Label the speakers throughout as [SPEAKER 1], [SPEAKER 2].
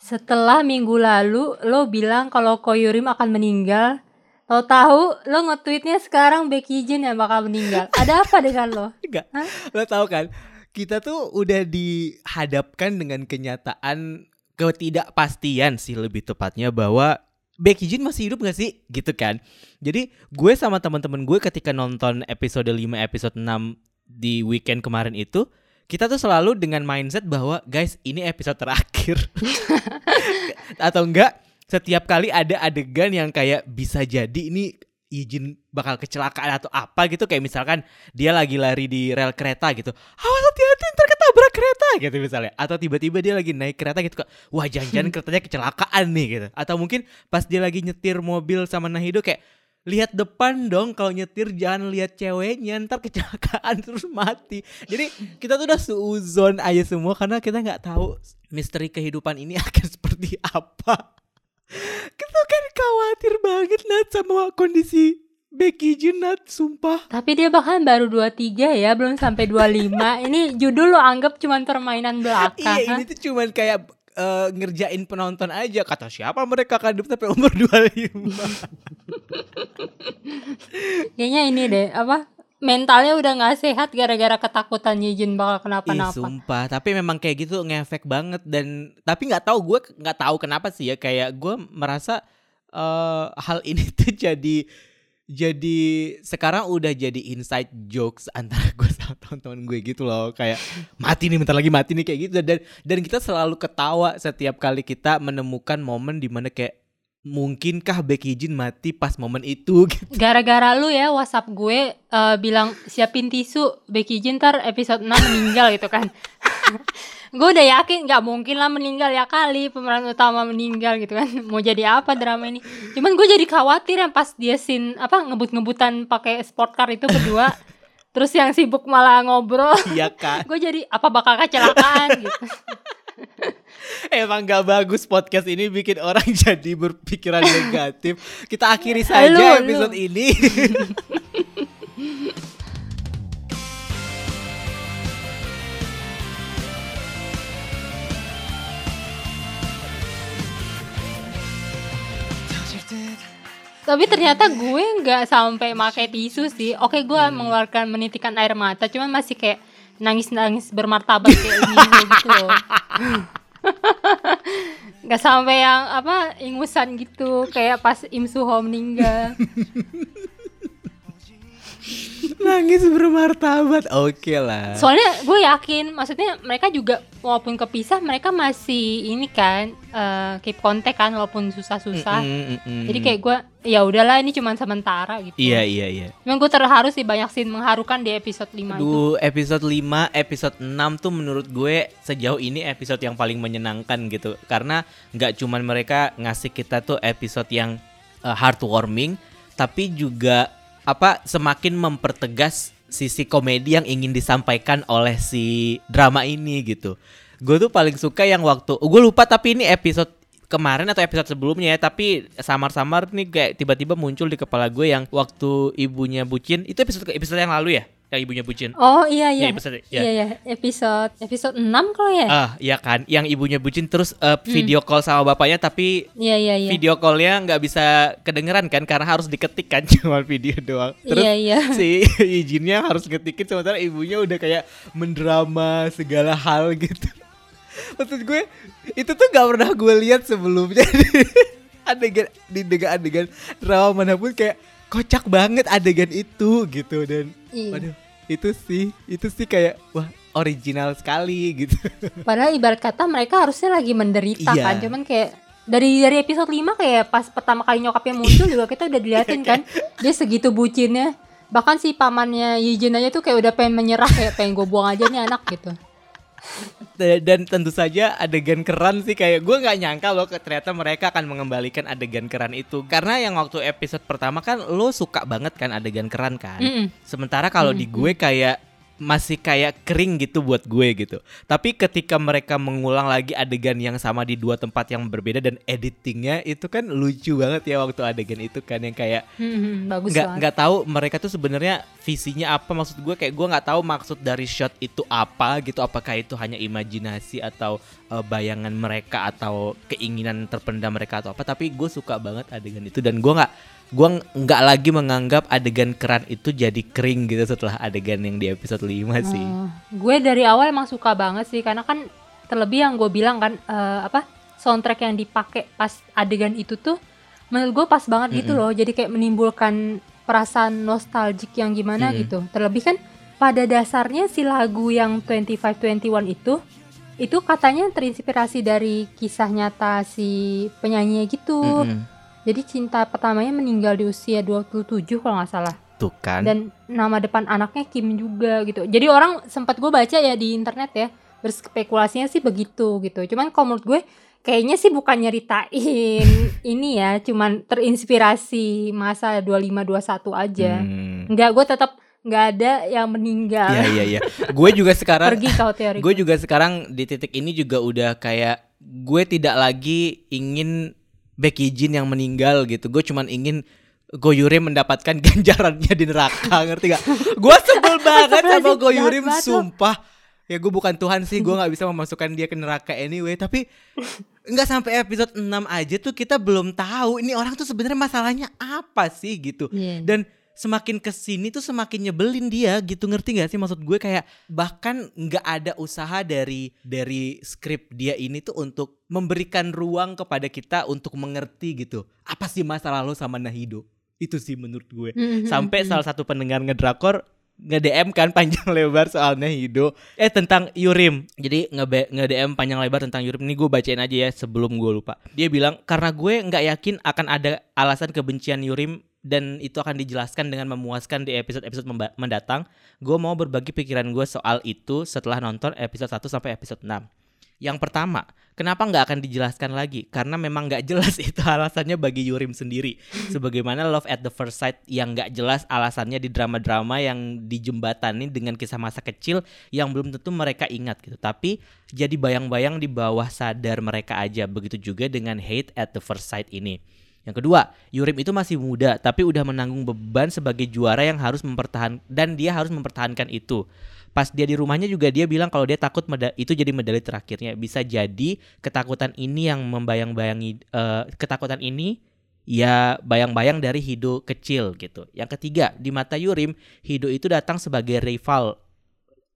[SPEAKER 1] Setelah minggu lalu lo bilang kalau Koyurim akan meninggal, tahu-tahu lo nge-tweetnya sekarang Becky Jin yang bakal meninggal. Ada apa dengan lo?
[SPEAKER 2] Enggak.
[SPEAKER 1] Hah?
[SPEAKER 2] Lo tahu kan, kita tuh udah dihadapkan dengan kenyataan ketidakpastian sih lebih tepatnya bahwa Becky Jin masih hidup gak sih? Gitu kan. Jadi gue sama teman-teman gue ketika nonton episode 5 episode 6 di weekend kemarin itu kita tuh selalu dengan mindset bahwa guys ini episode terakhir. Atau enggak setiap kali ada adegan yang kayak bisa jadi ini izin bakal kecelakaan atau apa gitu. Kayak misalkan dia lagi lari di rel kereta gitu. Awas hati-hati ntar ketabrak kereta gitu misalnya. Atau tiba-tiba dia lagi naik kereta gitu kok wah jangan-jangan keretanya kecelakaan nih gitu. Atau mungkin pas dia lagi nyetir mobil sama Nahido kayak lihat depan dong kalau nyetir jangan lihat ceweknya ntar kecelakaan terus mati jadi kita tuh udah seuzon aja semua karena kita nggak tahu misteri kehidupan ini akan seperti apa kita kan khawatir banget Nat sama kondisi Becky Jin Nat sumpah
[SPEAKER 1] Tapi dia bahkan baru 23 ya, belum sampai 25. Ini judul lo anggap cuman permainan belaka.
[SPEAKER 2] iya
[SPEAKER 1] ha?
[SPEAKER 2] ini tuh cuman kayak eh, ngerjain penonton aja kata siapa mereka akan hidup sampai umur 25
[SPEAKER 1] Kayaknya ini deh, apa? Mentalnya udah nggak sehat gara-gara ketakutan Yijin bakal kenapa-napa.
[SPEAKER 2] sumpah tapi memang kayak gitu ngefek banget dan tapi nggak tahu gue nggak tahu kenapa sih ya kayak gue merasa eh hal ini tuh jadi jadi sekarang udah jadi inside jokes antara gue sama teman-teman gue gitu loh kayak mati nih bentar lagi mati nih kayak gitu dan dan kita selalu ketawa setiap kali kita menemukan momen di mana kayak mungkinkah Becky Jin mati pas momen itu gitu.
[SPEAKER 1] Gara-gara lu ya WhatsApp gue eh, bilang siapin tisu Becky Jin ntar episode 6 meninggal gitu kan. gue udah yakin nggak mungkin lah meninggal ya kali pemeran utama meninggal gitu kan. Mau jadi apa drama ini? Cuman gue jadi khawatir yang pas dia scene apa ngebut-ngebutan pakai sport car itu berdua. Terus yang sibuk malah ngobrol.
[SPEAKER 2] Iya kan?
[SPEAKER 1] gue jadi apa bakal kecelakaan gitu.
[SPEAKER 2] Emang gak bagus podcast ini bikin orang jadi berpikiran negatif. Kita akhiri saja
[SPEAKER 1] lu.
[SPEAKER 2] episode ini.
[SPEAKER 1] Tapi ternyata gue nggak sampai pakai tisu sih. Oke, gue mengeluarkan menitikan air mata, cuman masih kayak nangis-nangis bermartabat kayak gini gitu loh. Gak sampai yang apa ingusan gitu kayak pas Im Suho meninggal.
[SPEAKER 2] Nangis bermartabat. Oke lah.
[SPEAKER 1] Soalnya gue yakin, maksudnya mereka juga walaupun kepisah mereka masih ini kan eh, keep kontak kan walaupun susah-susah.
[SPEAKER 2] Mm, mm, mm.
[SPEAKER 1] Jadi kayak gue ya udahlah ini cuma sementara gitu.
[SPEAKER 2] Iya iya iya.
[SPEAKER 1] Cuman gue terharu sih banyak scene mengharukan di episode 5 itu.
[SPEAKER 2] Aduh, episode 5, episode 6 tuh menurut gue sejauh ini episode yang paling menyenangkan gitu. Karena nggak cuman mereka ngasih kita tuh episode yang uh, heartwarming, tapi juga apa semakin mempertegas sisi komedi yang ingin disampaikan oleh si drama ini gitu. Gue tuh paling suka yang waktu gue lupa tapi ini episode kemarin atau episode sebelumnya ya tapi samar-samar nih kayak tiba-tiba muncul di kepala gue yang waktu ibunya bucin itu episode episode yang lalu ya yang ibunya bucin
[SPEAKER 1] Oh iya iya.
[SPEAKER 2] Iya, episode- iya.
[SPEAKER 1] Iya iya, episode episode 6 kalau ya?
[SPEAKER 2] ah ya kan yang ibunya bucin terus eh, video call sama bapaknya tapi
[SPEAKER 1] Iya iya iya.
[SPEAKER 2] video callnya nggak bisa kedengeran kan karena harus diketik kan cuma video doang terus
[SPEAKER 1] Iya iya.
[SPEAKER 2] si izinnya harus ngetikin sementara ibunya udah kayak mendrama segala hal gitu maksud gue itu tuh gak pernah gue lihat sebelumnya adegan di dengan adegan drama mana pun kayak kocak banget adegan itu gitu dan
[SPEAKER 1] Iya.
[SPEAKER 2] waduh itu sih itu sih kayak wah original sekali gitu
[SPEAKER 1] Padahal ibarat kata mereka harusnya lagi menderita
[SPEAKER 2] Iya.
[SPEAKER 1] kan. Cuman kayak dari dari episode 5 kayak pas pertama kali nyokapnya muncul juga kita udah diliatin kan. Dia segitu bucinnya. Bahkan si pamannya Yijin aja tuh kayak udah pengen menyerah kayak pengen gue buang aja nih anak gitu.
[SPEAKER 2] Da- dan tentu saja adegan keran sih kayak gue nggak nyangka loh ternyata mereka akan mengembalikan adegan keran itu. Karena yang waktu episode pertama kan lo suka banget kan adegan keran kan?
[SPEAKER 1] Mm-mm.
[SPEAKER 2] sementara kalau di gue kayak masih kayak kering gitu buat gue gitu. Tapi ketika mereka mengulang lagi adegan yang sama di dua tempat yang berbeda dan editingnya itu kan lucu banget ya waktu adegan itu kan yang kayak
[SPEAKER 1] Hmm, bagus
[SPEAKER 2] nggak nggak tahu mereka tuh sebenarnya visinya apa. Maksud gue kayak gue nggak tahu maksud dari shot itu apa gitu. Apakah itu hanya imajinasi atau eh, bayangan mereka atau keinginan terpendam mereka atau apa. Tapi gue suka banget adegan itu dan gue nggak gue nggak lagi menganggap adegan keran itu jadi kering gitu setelah adegan yang di episode 5 sih
[SPEAKER 1] Oh, gue dari awal emang suka banget sih karena kan terlebih yang gue bilang kan eh, apa soundtrack yang dipakai pas adegan itu tuh menurut gue pas banget gitu
[SPEAKER 2] Mm-mm.
[SPEAKER 1] loh jadi kayak menimbulkan perasaan nostalgic yang gimana
[SPEAKER 2] Mm-mm.
[SPEAKER 1] gitu terlebih kan pada dasarnya si lagu yang 2521 itu itu katanya terinspirasi dari kisah nyata si penyanyi gitu
[SPEAKER 2] Mm-mm.
[SPEAKER 1] Jadi cinta pertamanya meninggal di usia 27 kalau nggak salah
[SPEAKER 2] tuh kan
[SPEAKER 1] dan nama depan anaknya Kim juga gitu. Jadi orang sempat gue baca ya di internet ya berspekulasinya sih begitu gitu. Cuman kalau menurut gue kayaknya sih bukan nyeritain ini ya, cuman terinspirasi masa 2521 aja.
[SPEAKER 2] Hmm.
[SPEAKER 1] Enggak, gue tetap nggak ada yang meninggal.
[SPEAKER 2] Iya iya iya. Gue juga sekarang
[SPEAKER 1] Pergi kau teori.
[SPEAKER 2] gue juga sekarang di titik ini juga udah kayak gue tidak lagi ingin Becky Jin yang meninggal gitu. Gue cuman ingin Goyure mendapatkan ganjarannya di neraka, ngerti gak? Gue sebel banget sama
[SPEAKER 1] lo.
[SPEAKER 2] sumpah. Ya gue bukan Tuhan sih, gue nggak bisa memasukkan dia ke neraka anyway. Tapi nggak sampai episode 6 aja tuh kita belum tahu ini orang tuh sebenarnya masalahnya apa sih gitu.
[SPEAKER 1] Iya.
[SPEAKER 2] Dan semakin ke sini tuh semakin nyebelin dia gitu. Ngerti gak sih maksud gue? Kayak bahkan nggak ada usaha dari dari skrip dia ini tuh untuk memberikan ruang kepada kita untuk mengerti gitu. Apa sih masalah lo sama Nahido? Itu sih menurut gue.
[SPEAKER 1] Mhm,
[SPEAKER 2] sampai
[SPEAKER 1] mhm.
[SPEAKER 2] salah satu pendengar ngedrakor nge-DM kan panjang lebar soal Nahido. Eh tentang Yurim. Jadi nge- nge-DM panjang lebar tentang Yurim. Ini gue bacain aja ya sebelum gue lupa. Dia bilang karena gue nggak yakin akan ada alasan kebencian Yurim dan itu akan dijelaskan dengan memuaskan di episode-episode mendatang gue mau berbagi pikiran gue soal itu setelah nonton episode 1 sampai episode 6 yang pertama, kenapa nggak akan dijelaskan lagi? Karena memang nggak jelas itu alasannya bagi Yurim sendiri. Sebagaimana Love at the First Sight yang nggak jelas alasannya di drama-drama yang dijembatani dengan kisah masa kecil yang belum tentu mereka ingat gitu. Tapi jadi bayang-bayang di bawah sadar mereka aja. Begitu juga dengan Hate at the First Sight ini. Yang kedua, Yurim itu masih muda tapi udah menanggung beban sebagai juara yang harus mempertahan dan dia harus mempertahankan itu. Pas dia di rumahnya juga dia bilang kalau dia takut meda- itu jadi medali terakhirnya. Bisa jadi ketakutan ini yang membayang-bayangi eh, ketakutan ini ya bayang-bayang dari Hido kecil gitu. Yang ketiga, di mata Yurim, Hido itu datang sebagai rival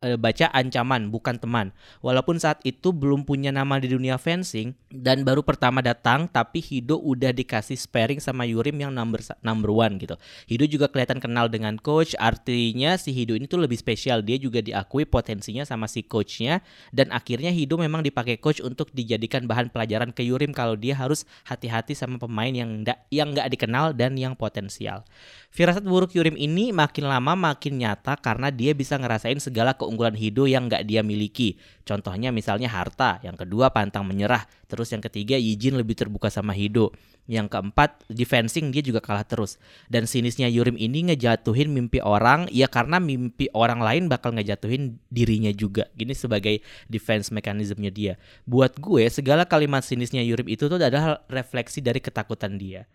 [SPEAKER 2] eh, baca ancaman bukan teman. Walaupun saat itu belum punya nama di dunia fencing dan baru pertama datang tapi Hido udah dikasih sparring sama Yurim yang number number one gitu. Hido juga kelihatan kenal dengan coach, artinya si Hido ini tuh lebih spesial. Dia juga diakui potensinya sama si coachnya dan akhirnya Hido memang dipakai coach untuk dijadikan bahan pelajaran ke Yurim kalau dia harus hati-hati sama pemain yang nggak yang nggak dikenal dan yang potensial. Firasat buruk Yurim ini makin lama makin nyata karena dia bisa ngerasain segala keunggulan Hido yang nggak dia miliki. Contohnya misalnya harta, yang kedua pantang menyerah, terus yang ketiga Yijin lebih terbuka sama Hido. Yang keempat di fencing dia juga kalah terus. Dan sinisnya Yurim ini ngejatuhin mimpi orang ya karena mimpi orang lain bakal ngejatuhin dirinya juga. Gini sebagai defense mekanismenya dia. Buat gue segala kalimat sinisnya Yurim itu tuh adalah refleksi dari ketakutan dia.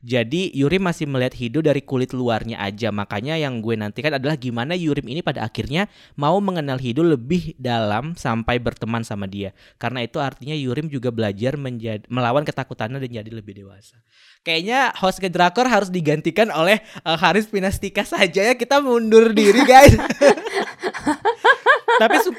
[SPEAKER 2] Jadi Yurim masih melihat Hido dari kulit luarnya aja. Makanya yang gue nantikan adalah gimana Yurim ini pada akhirnya mau mengenal Hido lebih dalam sampai berteman sama dia. Karena itu artinya Yurim juga belajar menjadi melawan ketakutannya dan jadi lebih dewasa. Kayaknya host ke Drakor harus digantikan oleh eh, Haris Pinastika saja ya. Kita mundur diri guys.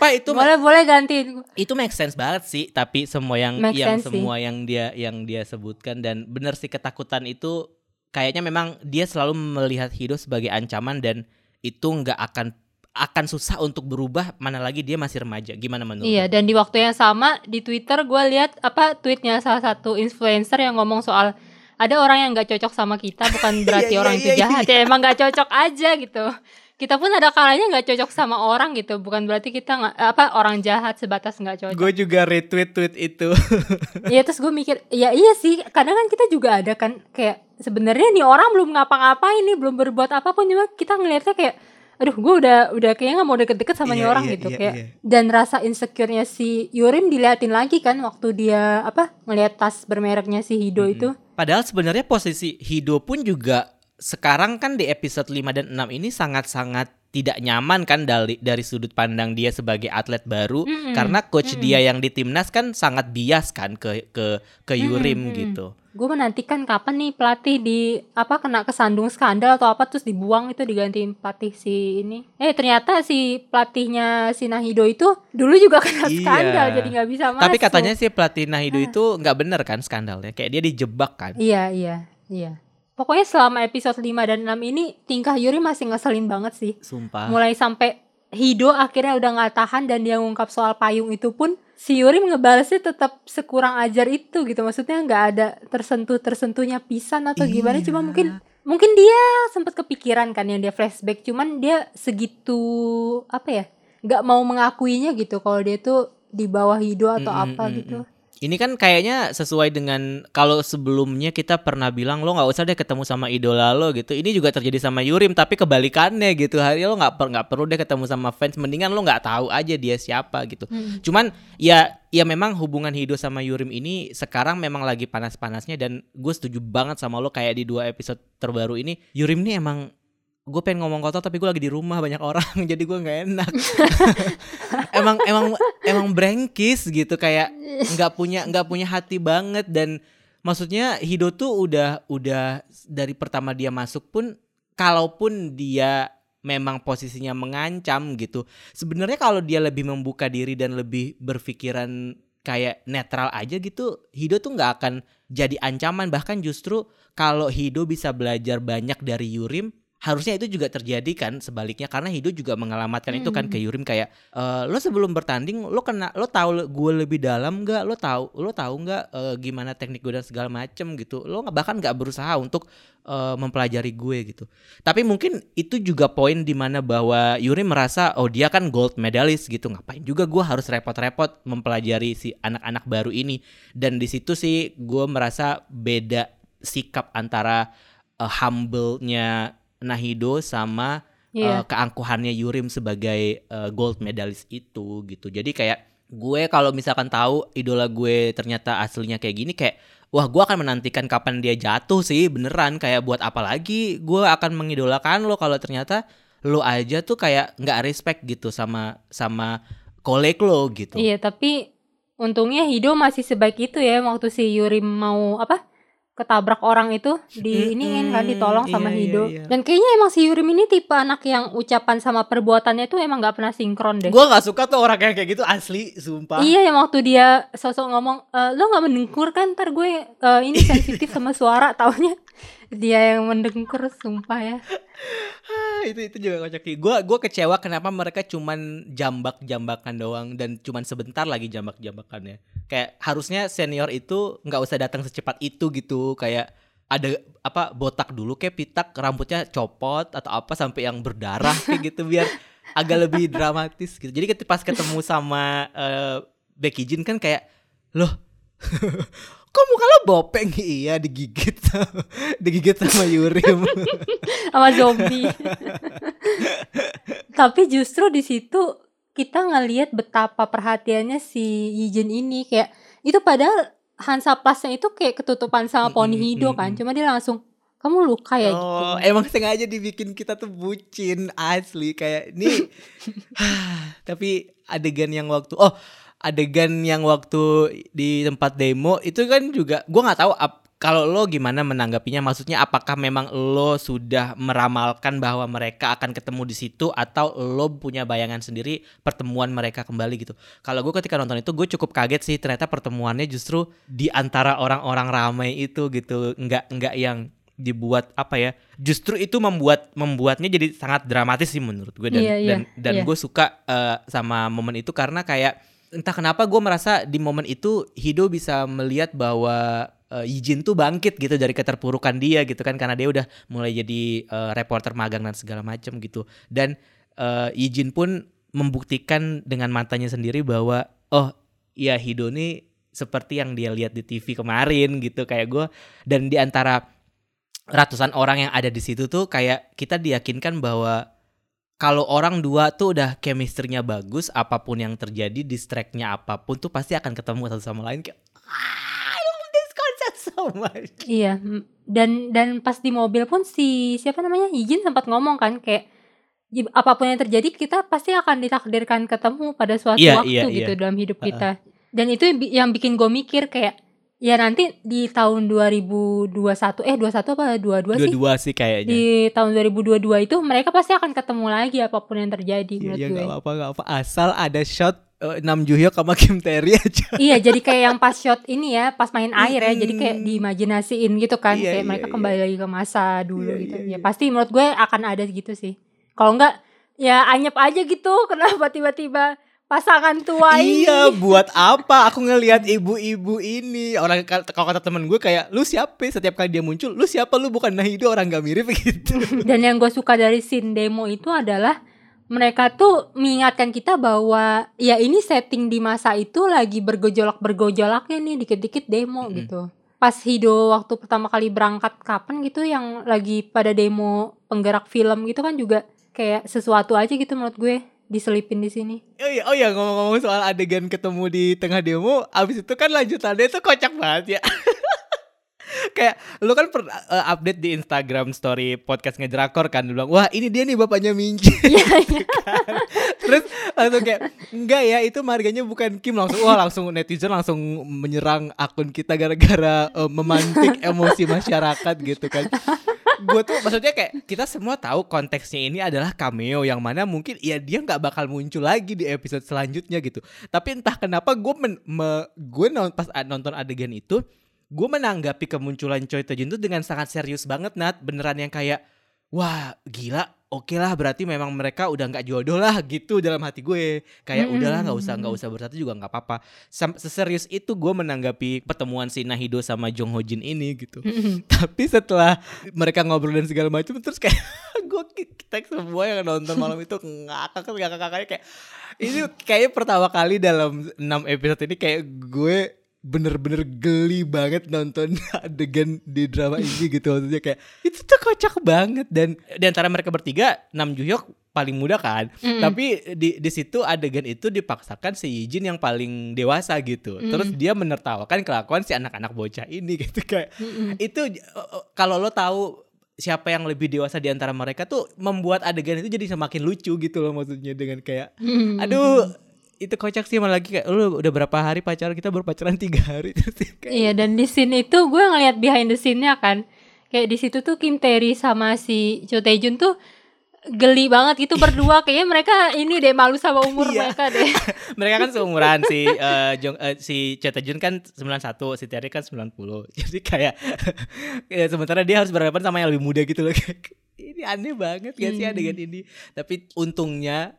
[SPEAKER 2] Sumpah itu
[SPEAKER 1] boleh boleh gantiin.
[SPEAKER 2] Itu make sense banget sih tapi semua yang
[SPEAKER 1] Make
[SPEAKER 2] yang
[SPEAKER 1] sense sih.
[SPEAKER 2] semua yang dia yang dia sebutkan dan benar sih ketakutan itu kayaknya memang dia selalu melihat hidup sebagai ancaman dan itu nggak akan akan susah untuk berubah mana lagi dia masih remaja. Gimana menurut
[SPEAKER 1] Iya, dan di waktu yang sama di Twitter gue lihat apa tweetnya salah satu influencer yang ngomong soal ada orang yang nggak cocok sama kita bukan berarti
[SPEAKER 2] Iya,
[SPEAKER 1] orang
[SPEAKER 2] iya,
[SPEAKER 1] itu
[SPEAKER 2] iya,
[SPEAKER 1] jahat. ya emang nggak cocok aja gitu. Kita pun ada kalanya nggak cocok sama orang gitu, bukan berarti kita nggak apa orang jahat sebatas nggak cocok.
[SPEAKER 2] gue juga retweet tweet itu
[SPEAKER 1] Iya terus gue mikir, ya iya sih, kadang kan kita juga ada kan kayak sebenarnya nih orang belum ngapa-ngapain nih, belum berbuat apa pun cuma kita ngelihatnya kayak aduh gue udah udah kayaknya nggak mau deket-deket sama nih
[SPEAKER 2] Iya,
[SPEAKER 1] orang
[SPEAKER 2] iya,
[SPEAKER 1] gitu
[SPEAKER 2] iya,
[SPEAKER 1] kayak
[SPEAKER 2] iya.
[SPEAKER 1] dan rasa insecure-nya si Yurim diliatin lagi kan waktu dia apa ngelihat tas bermereknya si Hido
[SPEAKER 2] Mm-mm.
[SPEAKER 1] itu
[SPEAKER 2] Padahal sebenarnya posisi Hido pun juga sekarang kan di episode 5 dan 6 ini sangat-sangat tidak nyaman kan dari dari sudut pandang dia sebagai atlet baru
[SPEAKER 1] Mm-mm.
[SPEAKER 2] karena coach
[SPEAKER 1] Mm-mm.
[SPEAKER 2] dia yang di timnas kan sangat bias kan ke ke ke Yurim
[SPEAKER 1] Mm-mm.
[SPEAKER 2] gitu.
[SPEAKER 1] Gue menantikan kapan nih pelatih di apa kena kesandung skandal atau apa terus dibuang itu digantiin pelatih si ini. Eh ternyata si pelatihnya si Nahido itu dulu juga kena
[SPEAKER 2] Iya.
[SPEAKER 1] skandal jadi nggak bisa masuk.
[SPEAKER 2] Tapi katanya sih pelatih Nahido
[SPEAKER 1] Ah.
[SPEAKER 2] itu nggak bener kan skandalnya, kayak dia dijebak kan.
[SPEAKER 1] Iya iya iya. Pokoknya selama episode 5 dan 6 ini tingkah Yuri masih ngeselin banget sih.
[SPEAKER 2] Sumpah.
[SPEAKER 1] Mulai sampai Hido akhirnya udah nggak tahan dan dia ngungkap soal payung itu pun si Yuri ngebalasnya tetap sekurang ajar itu gitu. Maksudnya nggak ada tersentuh tersentuhnya pisan atau gimana. Cuma
[SPEAKER 2] Iya.
[SPEAKER 1] mungkin mungkin dia sempat kepikiran kan yang dia flashback. Cuman dia segitu apa ya? Nggak mau mengakuinya gitu kalau dia tuh di bawah Hido atau
[SPEAKER 2] Mm, mm,
[SPEAKER 1] apa
[SPEAKER 2] mm,
[SPEAKER 1] gitu.
[SPEAKER 2] Ini kan kayaknya sesuai dengan kalau sebelumnya kita pernah bilang lo nggak usah deh ketemu sama idola lo gitu. Ini juga terjadi sama Yurim tapi kebalikannya gitu. Hari lo nggak per- nggak perlu deh ketemu sama fans. Mendingan lo nggak tahu aja dia siapa gitu.
[SPEAKER 1] Mm.
[SPEAKER 2] Cuman ya ya memang hubungan Hido sama Yurim ini sekarang memang lagi panas-panasnya dan gue setuju banget sama lo kayak di dua episode terbaru ini Yurim ini emang gue pengen ngomong kotor tapi gue lagi di rumah banyak orang jadi gue nggak enak. Emang emang emang brengkis gitu kayak nggak punya nggak punya hati banget dan maksudnya Hido tuh udah udah dari pertama dia masuk pun kalaupun dia memang posisinya mengancam gitu sebenarnya kalau dia lebih membuka diri dan lebih berpikiran kayak netral aja gitu Hido tuh nggak akan jadi ancaman. Bahkan justru kalau Hido bisa belajar banyak dari Yurim harusnya itu juga terjadi kan sebaliknya karena Hido juga mengalamatkan itu kan
[SPEAKER 1] Hmm.
[SPEAKER 2] ke Yurim kayak "Eh, lo sebelum bertanding lo kena lo tahu gue lebih dalam nggak? Lo tahu lo tahu nggak eh, gimana teknik gue dan segala macem gitu? Lo bahkan nggak berusaha untuk eh, mempelajari gue gitu. Tapi mungkin itu juga poin di mana bahwa Yurim merasa oh dia kan gold medalist gitu ngapain juga gue harus repot-repot mempelajari si anak-anak baru ini? Dan di situ sih gue merasa beda sikap antara eh, humble-nya Nahido sama
[SPEAKER 1] Iya.
[SPEAKER 2] eh, keangkuhannya Yurim sebagai eh, gold medalist itu gitu. Jadi kayak gue kalau misalkan tahu idola gue ternyata aslinya kayak gini kayak wah gue akan menantikan kapan dia jatuh sih beneran kayak buat apa lagi gue akan mengidolakan lo kalau ternyata lo aja tuh kayak nggak respect gitu sama sama kolek lo gitu.
[SPEAKER 1] Iya, tapi untungnya Hido masih sebaik itu ya waktu si Yurim mau apa? Ketabrak orang itu di ini kan
[SPEAKER 2] Mm-mm,
[SPEAKER 1] ditolong sama
[SPEAKER 2] iya,
[SPEAKER 1] Hido.
[SPEAKER 2] iya, iya.
[SPEAKER 1] Dan kayaknya emang si Yurim ini tipe anak yang ucapan sama perbuatannya tuh emang nggak pernah sinkron deh.
[SPEAKER 2] Gue nggak suka tuh orang yang kayak gitu asli sumpah.
[SPEAKER 1] Iya yang waktu dia sosok ngomong e, lo nggak mendengkur kan ntar gue eh, ini sensitif sama suara taunya dia yang mendengkur sumpah ya
[SPEAKER 2] Ah, itu itu juga kocak sih. Gua gua kecewa kenapa mereka cuman jambak-jambakan doang dan cuman sebentar lagi jambak-jambakannya. Kayak harusnya senior itu nggak usah datang secepat itu gitu. Kayak ada apa botak dulu kayak pitak rambutnya copot atau apa sampai yang berdarah kayak gitu biar agak lebih dramatis gitu. Jadi pas ketemu sama eh, Becky Jin kan kayak loh kok muka lo bopeng iya digigit digigit sama Yurim
[SPEAKER 1] sama zombie. Tapi justru di situ kita ngelihat betapa perhatiannya si Yijin ini kayak itu padahal Hansa Plusnya itu kayak ketutupan sama
[SPEAKER 2] Mm-mm,
[SPEAKER 1] Hido kan. Cuma dia langsung kamu luka ya
[SPEAKER 2] Oh,
[SPEAKER 1] gitu.
[SPEAKER 2] emang sengaja dibikin kita tuh bucin asli kayak ini. Tapi adegan yang waktu oh adegan yang waktu di tempat demo itu kan juga gua nggak tahu ap- kalau lo gimana menanggapinya. Maksudnya apakah memang lo sudah meramalkan bahwa mereka akan ketemu di situ atau lo punya bayangan sendiri pertemuan mereka kembali gitu? Kalau gue ketika nonton itu gue cukup kaget sih ternyata pertemuannya justru di antara orang-orang ramai itu gitu. Nggak nggak yang dibuat apa ya justru itu membuat membuatnya jadi sangat dramatis sih menurut gue dan
[SPEAKER 1] Iya, iya,
[SPEAKER 2] dan dan
[SPEAKER 1] iya.
[SPEAKER 2] gue suka eh, sama momen itu karena kayak entah kenapa gue merasa di momen itu Hido bisa melihat bahwa eh, Yijin tuh bangkit gitu dari keterpurukan dia gitu kan karena dia udah mulai jadi eh, reporter magang dan segala macam gitu. Dan eh, Yijin pun membuktikan dengan matanya sendiri bahwa oh ya Hido nih seperti yang dia lihat di TV kemarin gitu. Kayak gue dan di antara ratusan orang yang ada di situ tuh kayak kita diyakinkan bahwa kalau orang dua tuh udah chemistry-nya bagus, apa pun yang terjadi, distract-nya apa pun tuh pasti akan ketemu satu sama lain kayak "Ah, I love this concept so much.
[SPEAKER 1] Iya, dan dan pas di mobil pun si siapa namanya Yijin sempat ngomong kan kayak Ji- apa pun yang terjadi kita pasti akan ditakdirkan ketemu pada suatu
[SPEAKER 2] Iya,
[SPEAKER 1] waktu
[SPEAKER 2] iya,
[SPEAKER 1] gitu
[SPEAKER 2] iya.
[SPEAKER 1] dalam hidup kita. Dan itu yang bi- yang bikin gue mikir kayak ya nanti di tahun 2021 eh 21 apa 22 sih?
[SPEAKER 2] Dua-dua sih kayaknya.
[SPEAKER 1] Di tahun 2022 itu mereka pasti akan ketemu lagi apa pun yang terjadi
[SPEAKER 2] Iya
[SPEAKER 1] menurut
[SPEAKER 2] ya,
[SPEAKER 1] gue.
[SPEAKER 2] nggak apa-apa apa asal ada shot eh, Nam sama Kim Tae-ri aja.
[SPEAKER 1] iya, jadi kayak yang pas shot ini ya, pas main air ya, jadi kayak diimajinasiin gitu kan,
[SPEAKER 2] Iya,
[SPEAKER 1] kayak
[SPEAKER 2] iya,
[SPEAKER 1] mereka
[SPEAKER 2] iya.
[SPEAKER 1] kembali lagi ke masa dulu
[SPEAKER 2] Iya,
[SPEAKER 1] gitu.
[SPEAKER 2] iya,
[SPEAKER 1] Ya
[SPEAKER 2] iya.
[SPEAKER 1] pasti menurut gue akan ada gitu sih. Kalau enggak ya anyep aja gitu, kenapa tiba-tiba pasangan tua ini?
[SPEAKER 2] Iya, buat apa? Aku ngelihat ibu-ibu ini. Orang kalau kata temen gue kayak, lu siapa? Setiap kali dia muncul, lu siapa? Lu bukan Nahido orang gak mirip gitu.
[SPEAKER 1] Dan yang gue suka dari scene demo itu adalah mereka tuh mengingatkan kita bahwa ya ini setting di masa itu lagi bergejolak bergejolaknya nih dikit-dikit demo
[SPEAKER 2] Mm-mm.
[SPEAKER 1] gitu. Pas Hido waktu pertama kali berangkat kapan gitu yang lagi pada demo penggerak film gitu kan juga kayak sesuatu aja gitu menurut gue diselipin di sini.
[SPEAKER 2] Oh iya, oh iya ngomong-ngomong soal adegan ketemu di tengah demo, abis itu kan lanjutannya itu kocak banget ya. kayak lu kan per, eh, update di Instagram story podcast ngedrakor kan lu bilang wah ini dia nih bapaknya Minji
[SPEAKER 1] Iya, iya.
[SPEAKER 2] terus langsung kayak enggak ya itu marganya bukan Kim langsung wah langsung netizen langsung menyerang akun kita gara-gara eh, memantik emosi masyarakat gitu kan gue tuh maksudnya kayak kita semua tahu konteksnya ini adalah cameo yang mana mungkin ya dia nggak bakal muncul lagi di episode selanjutnya gitu. Tapi entah kenapa gue men, me- gue non- pas nonton adegan itu gue menanggapi kemunculan Choi Tae-jun tuh dengan sangat serius banget Nat. Beneran yang kayak wah gila oke lah berarti memang mereka udah nggak jodoh lah gitu dalam hati gue. Kayak
[SPEAKER 1] Mm-mm.
[SPEAKER 2] udahlah nggak usah nggak usah bersatu juga nggak apa-apa. Seserius itu gue menanggapi pertemuan si Nahido sama Jong Ho Jin ini gitu. Tapi setelah mereka ngobrol dan segala macam terus kayak gue kita semua yang nonton malam itu ngakak ngakak ngakaknya kayak ini kayaknya pertama kali dalam 6 episode ini kayak gue bener-bener geli banget nonton adegan di drama ini gitu maksudnya kayak itu tuh kocak banget dan di antara mereka bertiga Nam Joo Hyuk paling muda kan
[SPEAKER 1] Mm-mm.
[SPEAKER 2] tapi di di situ adegan itu dipaksakan si Yijin yang paling dewasa gitu terus
[SPEAKER 1] Mm.
[SPEAKER 2] dia menertawakan kelakuan si anak-anak bocah ini gitu kayak
[SPEAKER 1] Mm-mm.
[SPEAKER 2] itu uh, kalau lo tahu siapa yang lebih dewasa di antara mereka tuh membuat adegan itu jadi semakin lucu gitu loh maksudnya dengan kayak aduh itu kocak sih malah lagi kayak lu udah berapa hari pacaran? Kita baru pacaran tiga hari. Terus dia kayak
[SPEAKER 1] Iya dan di scene itu gue ngeliat behind the scene-nya kan. Kayak di situ tuh Kim Tae-ri sama si Cho Tae-jun tuh geli banget gitu berdua. Kayaknya mereka ini deh malu sama umur
[SPEAKER 2] Iya.
[SPEAKER 1] mereka deh.
[SPEAKER 2] Mereka kan seumuran si eh, Jong eh, si Cha Tae-jun kan 91 si Terry kan 90 jadi kayak ya, sementara dia harus berhadapan sama yang lebih muda gitu loh. Kayak, ini aneh banget gak sih
[SPEAKER 1] Hmm.
[SPEAKER 2] adegan ini? Tapi untungnya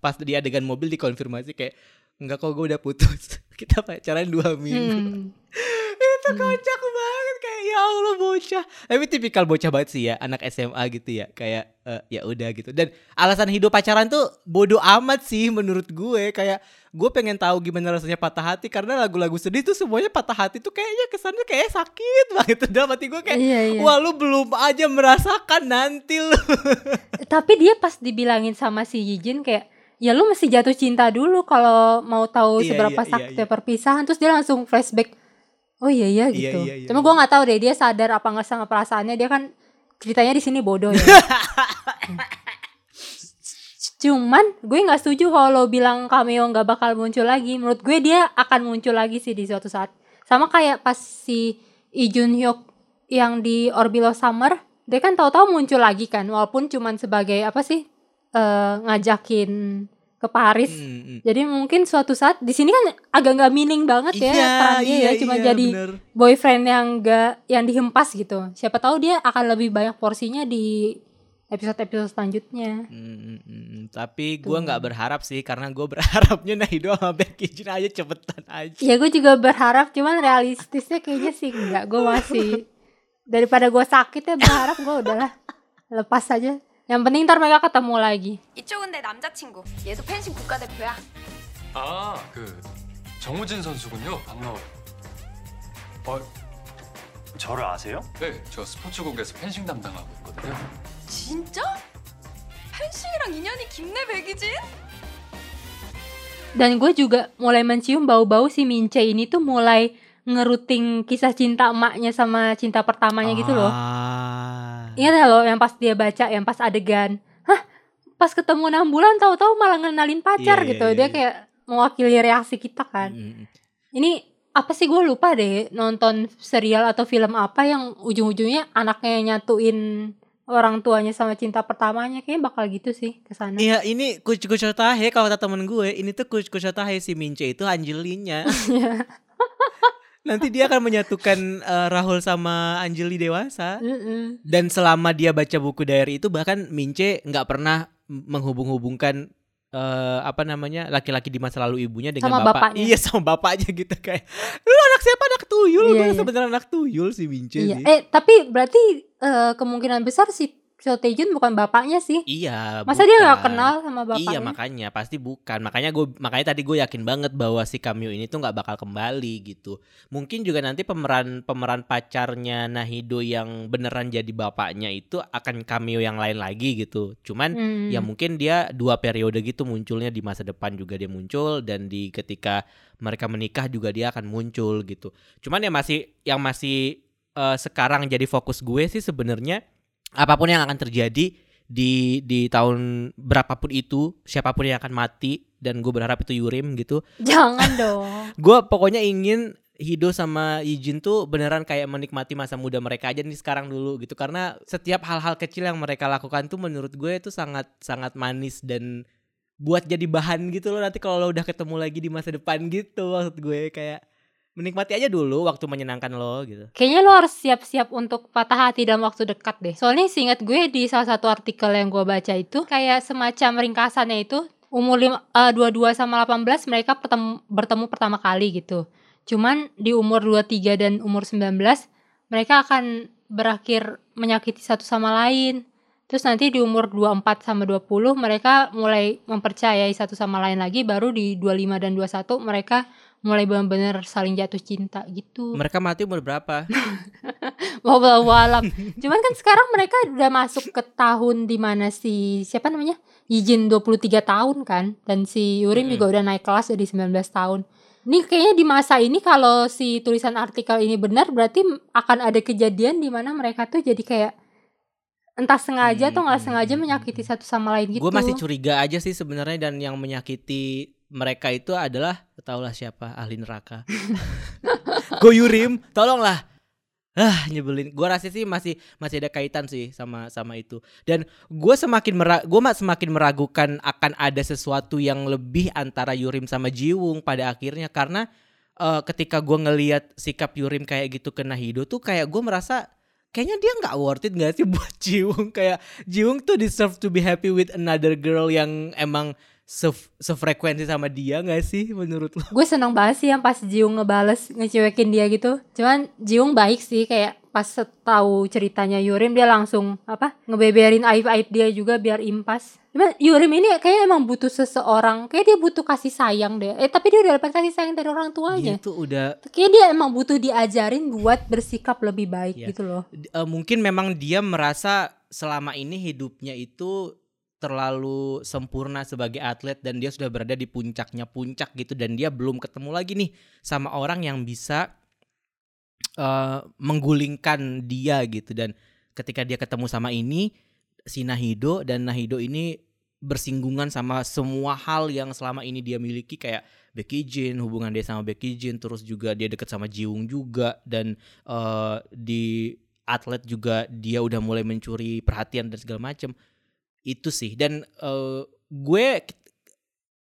[SPEAKER 2] pas di adegan mobil dikonfirmasi kayak enggak kok gue udah putus. Kita pacaran dua minggu.
[SPEAKER 1] Hmm.
[SPEAKER 2] itu kocak banget kayak ya Allah bocah. Tapi tipikal bocah banget sih ya anak SMA gitu ya kayak eh, ya udah gitu. Dan alasan hidup pacaran tuh bodoh amat sih menurut gue kayak gue pengen tahu gimana rasanya patah hati karena lagu-lagu sedih tuh semuanya patah hati tuh kayaknya kesannya kayak sakit banget. Dalam hati gue kayak
[SPEAKER 1] Iya, iya.
[SPEAKER 2] wah lu belum aja merasakan nanti lu.
[SPEAKER 1] Tapi dia pas dibilangin sama si Yijin kayak Ya lu mesti jatuh cinta dulu kalau mau tahu
[SPEAKER 2] Iya,
[SPEAKER 1] seberapa
[SPEAKER 2] iya, iya,
[SPEAKER 1] sakitnya
[SPEAKER 2] iya.
[SPEAKER 1] perpisahan Terus dia langsung flashback Oh iya iya
[SPEAKER 2] Iya,
[SPEAKER 1] gitu
[SPEAKER 2] iya, iya,
[SPEAKER 1] Cuma
[SPEAKER 2] iya.
[SPEAKER 1] gue nggak tahu deh dia sadar apa nggak sama perasaannya Dia kan ceritanya di sini bodoh ya Cuman gue nggak setuju kalau lo bilang cameo nggak bakal muncul lagi. Menurut gue dia akan muncul lagi sih di suatu saat. Sama kayak pas si Lee Jun Hyuk yang di Orbilo Summer, dia kan tahu-tahu muncul lagi kan, walaupun cuman sebagai apa sih eh, ngajakin ke Paris.
[SPEAKER 2] Hmm, hmm.
[SPEAKER 1] Jadi mungkin suatu saat di sini kan agak nggak meaning banget ya peran dia ya, cuma
[SPEAKER 2] iya,
[SPEAKER 1] jadi
[SPEAKER 2] bener.
[SPEAKER 1] boyfriend yang enggak yang dihempas gitu. Siapa tahu dia akan lebih banyak porsinya di episode-episode selanjutnya.
[SPEAKER 2] Hmm, hmm, hmm, hmm. tapi gue
[SPEAKER 1] Tuh.
[SPEAKER 2] nggak berharap sih karena gue berharapnya Nahido sama Becky Jin aja cepetan aja
[SPEAKER 1] Ya gue juga berharap cuman realistisnya kayaknya sih enggak. Gue masih daripada gue sakit ya berharap gue udahlah lepas aja. Yang penting ntar mereka ketemu lagi.
[SPEAKER 3] 이쪽은 내 남자친구. 얘도 펜싱 국가대표야.
[SPEAKER 4] 아, 그 정우진 선수군요. 반가워요.
[SPEAKER 5] 어, 저를 아세요?
[SPEAKER 4] 네, 저 스포츠국에서 펜싱 담당하고 있거든요.
[SPEAKER 3] 진짜? 펜싱이랑 인연이 깊네 백이진?
[SPEAKER 1] Dan gue juga mulai mencium bau-bau si Mince ini tuh mulai ngeruting kisah cinta emaknya sama cinta pertamanya gitu loh. Ingat ya lo yang pas dia baca yang pas adegan Hah pas ketemu enam bulan tahu-tahu malah ngenalin pacar
[SPEAKER 2] Iya, iya,
[SPEAKER 1] gitu
[SPEAKER 2] iya,
[SPEAKER 1] dia
[SPEAKER 2] iya.
[SPEAKER 1] kayak mewakili reaksi kita kan
[SPEAKER 2] Mm.
[SPEAKER 1] ini apa sih gue lupa deh nonton serial atau film apa yang ujung-ujungnya anaknya nyatuin orang tuanya sama cinta pertamanya kayaknya bakal gitu sih ke sana
[SPEAKER 2] Iya ini kuc kucotahe kalau kata temen gue ini tuh kuc kucotahe si Mince itu Anjelinya. Nanti dia akan menyatukan eh, Rahul sama Anjeli dewasa.
[SPEAKER 1] Mm-mm.
[SPEAKER 2] Dan selama dia baca buku diary itu bahkan Mince nggak pernah menghubung-hubungkan eh, apa namanya laki-laki di masa lalu ibunya dengan
[SPEAKER 1] Sama
[SPEAKER 2] bapak.
[SPEAKER 1] bapaknya.
[SPEAKER 2] Iya sama bapaknya gitu kayak lu anak siapa anak tuyul
[SPEAKER 1] Iya,
[SPEAKER 2] gue
[SPEAKER 1] iya.
[SPEAKER 2] sebenarnya anak tuyul si Mince
[SPEAKER 1] Iya.
[SPEAKER 2] sih.
[SPEAKER 1] Eh tapi berarti eh, kemungkinan besar si Cho Tae-jun bukan bapaknya sih.
[SPEAKER 2] Iya.
[SPEAKER 1] Masa dia nggak
[SPEAKER 2] bukan.
[SPEAKER 1] kenal sama bapaknya?
[SPEAKER 2] Iya makanya pasti bukan makanya gue makanya tadi gue yakin banget bahwa si cameo ini tuh nggak bakal kembali gitu mungkin juga nanti pemeran pemeran pacarnya Nahido yang beneran jadi bapaknya itu akan cameo yang lain lagi gitu cuman
[SPEAKER 1] Hmm.
[SPEAKER 2] ya mungkin dia dua periode gitu munculnya di masa depan juga dia muncul dan di ketika mereka menikah juga dia akan muncul gitu cuman ya masih yang masih eh, sekarang jadi fokus gue sih sebenarnya apa pun yang akan terjadi di di tahun berapapun itu siapa pun yang akan mati dan gue berharap itu Yurim gitu
[SPEAKER 1] Jangan dong.
[SPEAKER 2] gue pokoknya ingin Hido sama Yijin tuh beneran kayak menikmati masa muda mereka aja nih sekarang dulu gitu karena setiap hal-hal kecil yang mereka lakukan tuh menurut gue itu sangat sangat manis dan buat jadi bahan gitu loh nanti kalau lo udah ketemu lagi di masa depan gitu maksud gue kayak menikmati aja dulu waktu menyenangkan lo gitu
[SPEAKER 1] Kayaknya lo harus siap-siap untuk patah hati dalam waktu dekat deh. Soalnya seingat gue di salah satu artikel yang gue baca itu kayak semacam ringkasannya itu umur lima, eh, 22 sama 18 mereka pertemu, bertemu pertama kali gitu. Cuman di umur 23 dan umur 19 mereka akan berakhir menyakiti satu sama lain. Terus nanti di umur 24 sama 20 mereka mulai mempercayai satu sama lain lagi baru di 25 dan 21 mereka mulai benar-benar saling jatuh cinta gitu.
[SPEAKER 2] mereka mati umur berapa
[SPEAKER 1] Wallahu alam. Cuman kan sekarang mereka udah masuk ke tahun di mana si siapa namanya? Yijin 23 tahun kan dan si Yurim
[SPEAKER 2] Mm-mm.
[SPEAKER 1] juga udah naik kelas jadi 19 tahun. Ini kayaknya di masa ini kalau si tulisan artikel ini benar berarti akan ada kejadian di mana mereka tuh jadi kayak entah sengaja atau nggak
[SPEAKER 2] Hmm,
[SPEAKER 1] sengaja
[SPEAKER 2] hmm,
[SPEAKER 1] menyakiti satu sama lain gitu.
[SPEAKER 2] Gue masih curiga aja sih sebenarnya dan yang menyakiti mereka itu adalah tahulah siapa ahli neraka. Goyurim, tolonglah. Ah nyebelin. Gue rasa sih masih masih ada kaitan sih sama sama itu. Dan gue semakin mera gue semakin meragukan akan ada sesuatu yang lebih antara Yurim sama Jiwung pada akhirnya karena eh, ketika gue ngelihat sikap Yurim kayak gitu ke Nahido tuh kayak gue merasa kayaknya dia nggak worth it gak sih buat Jiwung kayak Jiwung tuh deserve to be happy with another girl yang emang se- sefrekuensi sama dia gak sih menurut lo?
[SPEAKER 1] gue seneng banget sih yang pas Jiung ngebales ngecewekin dia gitu. Cuman Jiung baik sih kayak pas tahu ceritanya Yurim dia langsung apa ngebeberin aib-aib dia juga biar impas. Cuman Yurim ini kayaknya emang butuh seseorang kayak dia butuh kasih sayang deh. Eh tapi dia udah dapat kasih sayang dari orang
[SPEAKER 2] Dia
[SPEAKER 1] tuanya
[SPEAKER 2] tuh udah
[SPEAKER 1] kayak dia emang butuh diajarin buat bersikap lebih baik
[SPEAKER 2] Iya.
[SPEAKER 1] gitu loh.
[SPEAKER 2] Eh, mungkin memang dia merasa selama ini hidupnya itu terlalu sempurna sebagai atlet dan dia sudah berada di puncaknya puncak gitu dan dia belum ketemu lagi nih sama orang yang bisa eh, menggulingkan dia gitu. Dan ketika dia ketemu sama ini si Nahido dan Nahido ini bersinggungan sama semua hal yang selama ini dia miliki kayak Becky Jin hubungan dia sama Becky Jin terus juga dia deket sama Jiung juga dan eh, di atlet juga dia udah mulai mencuri perhatian dan segala macem itu sih dan eh, gue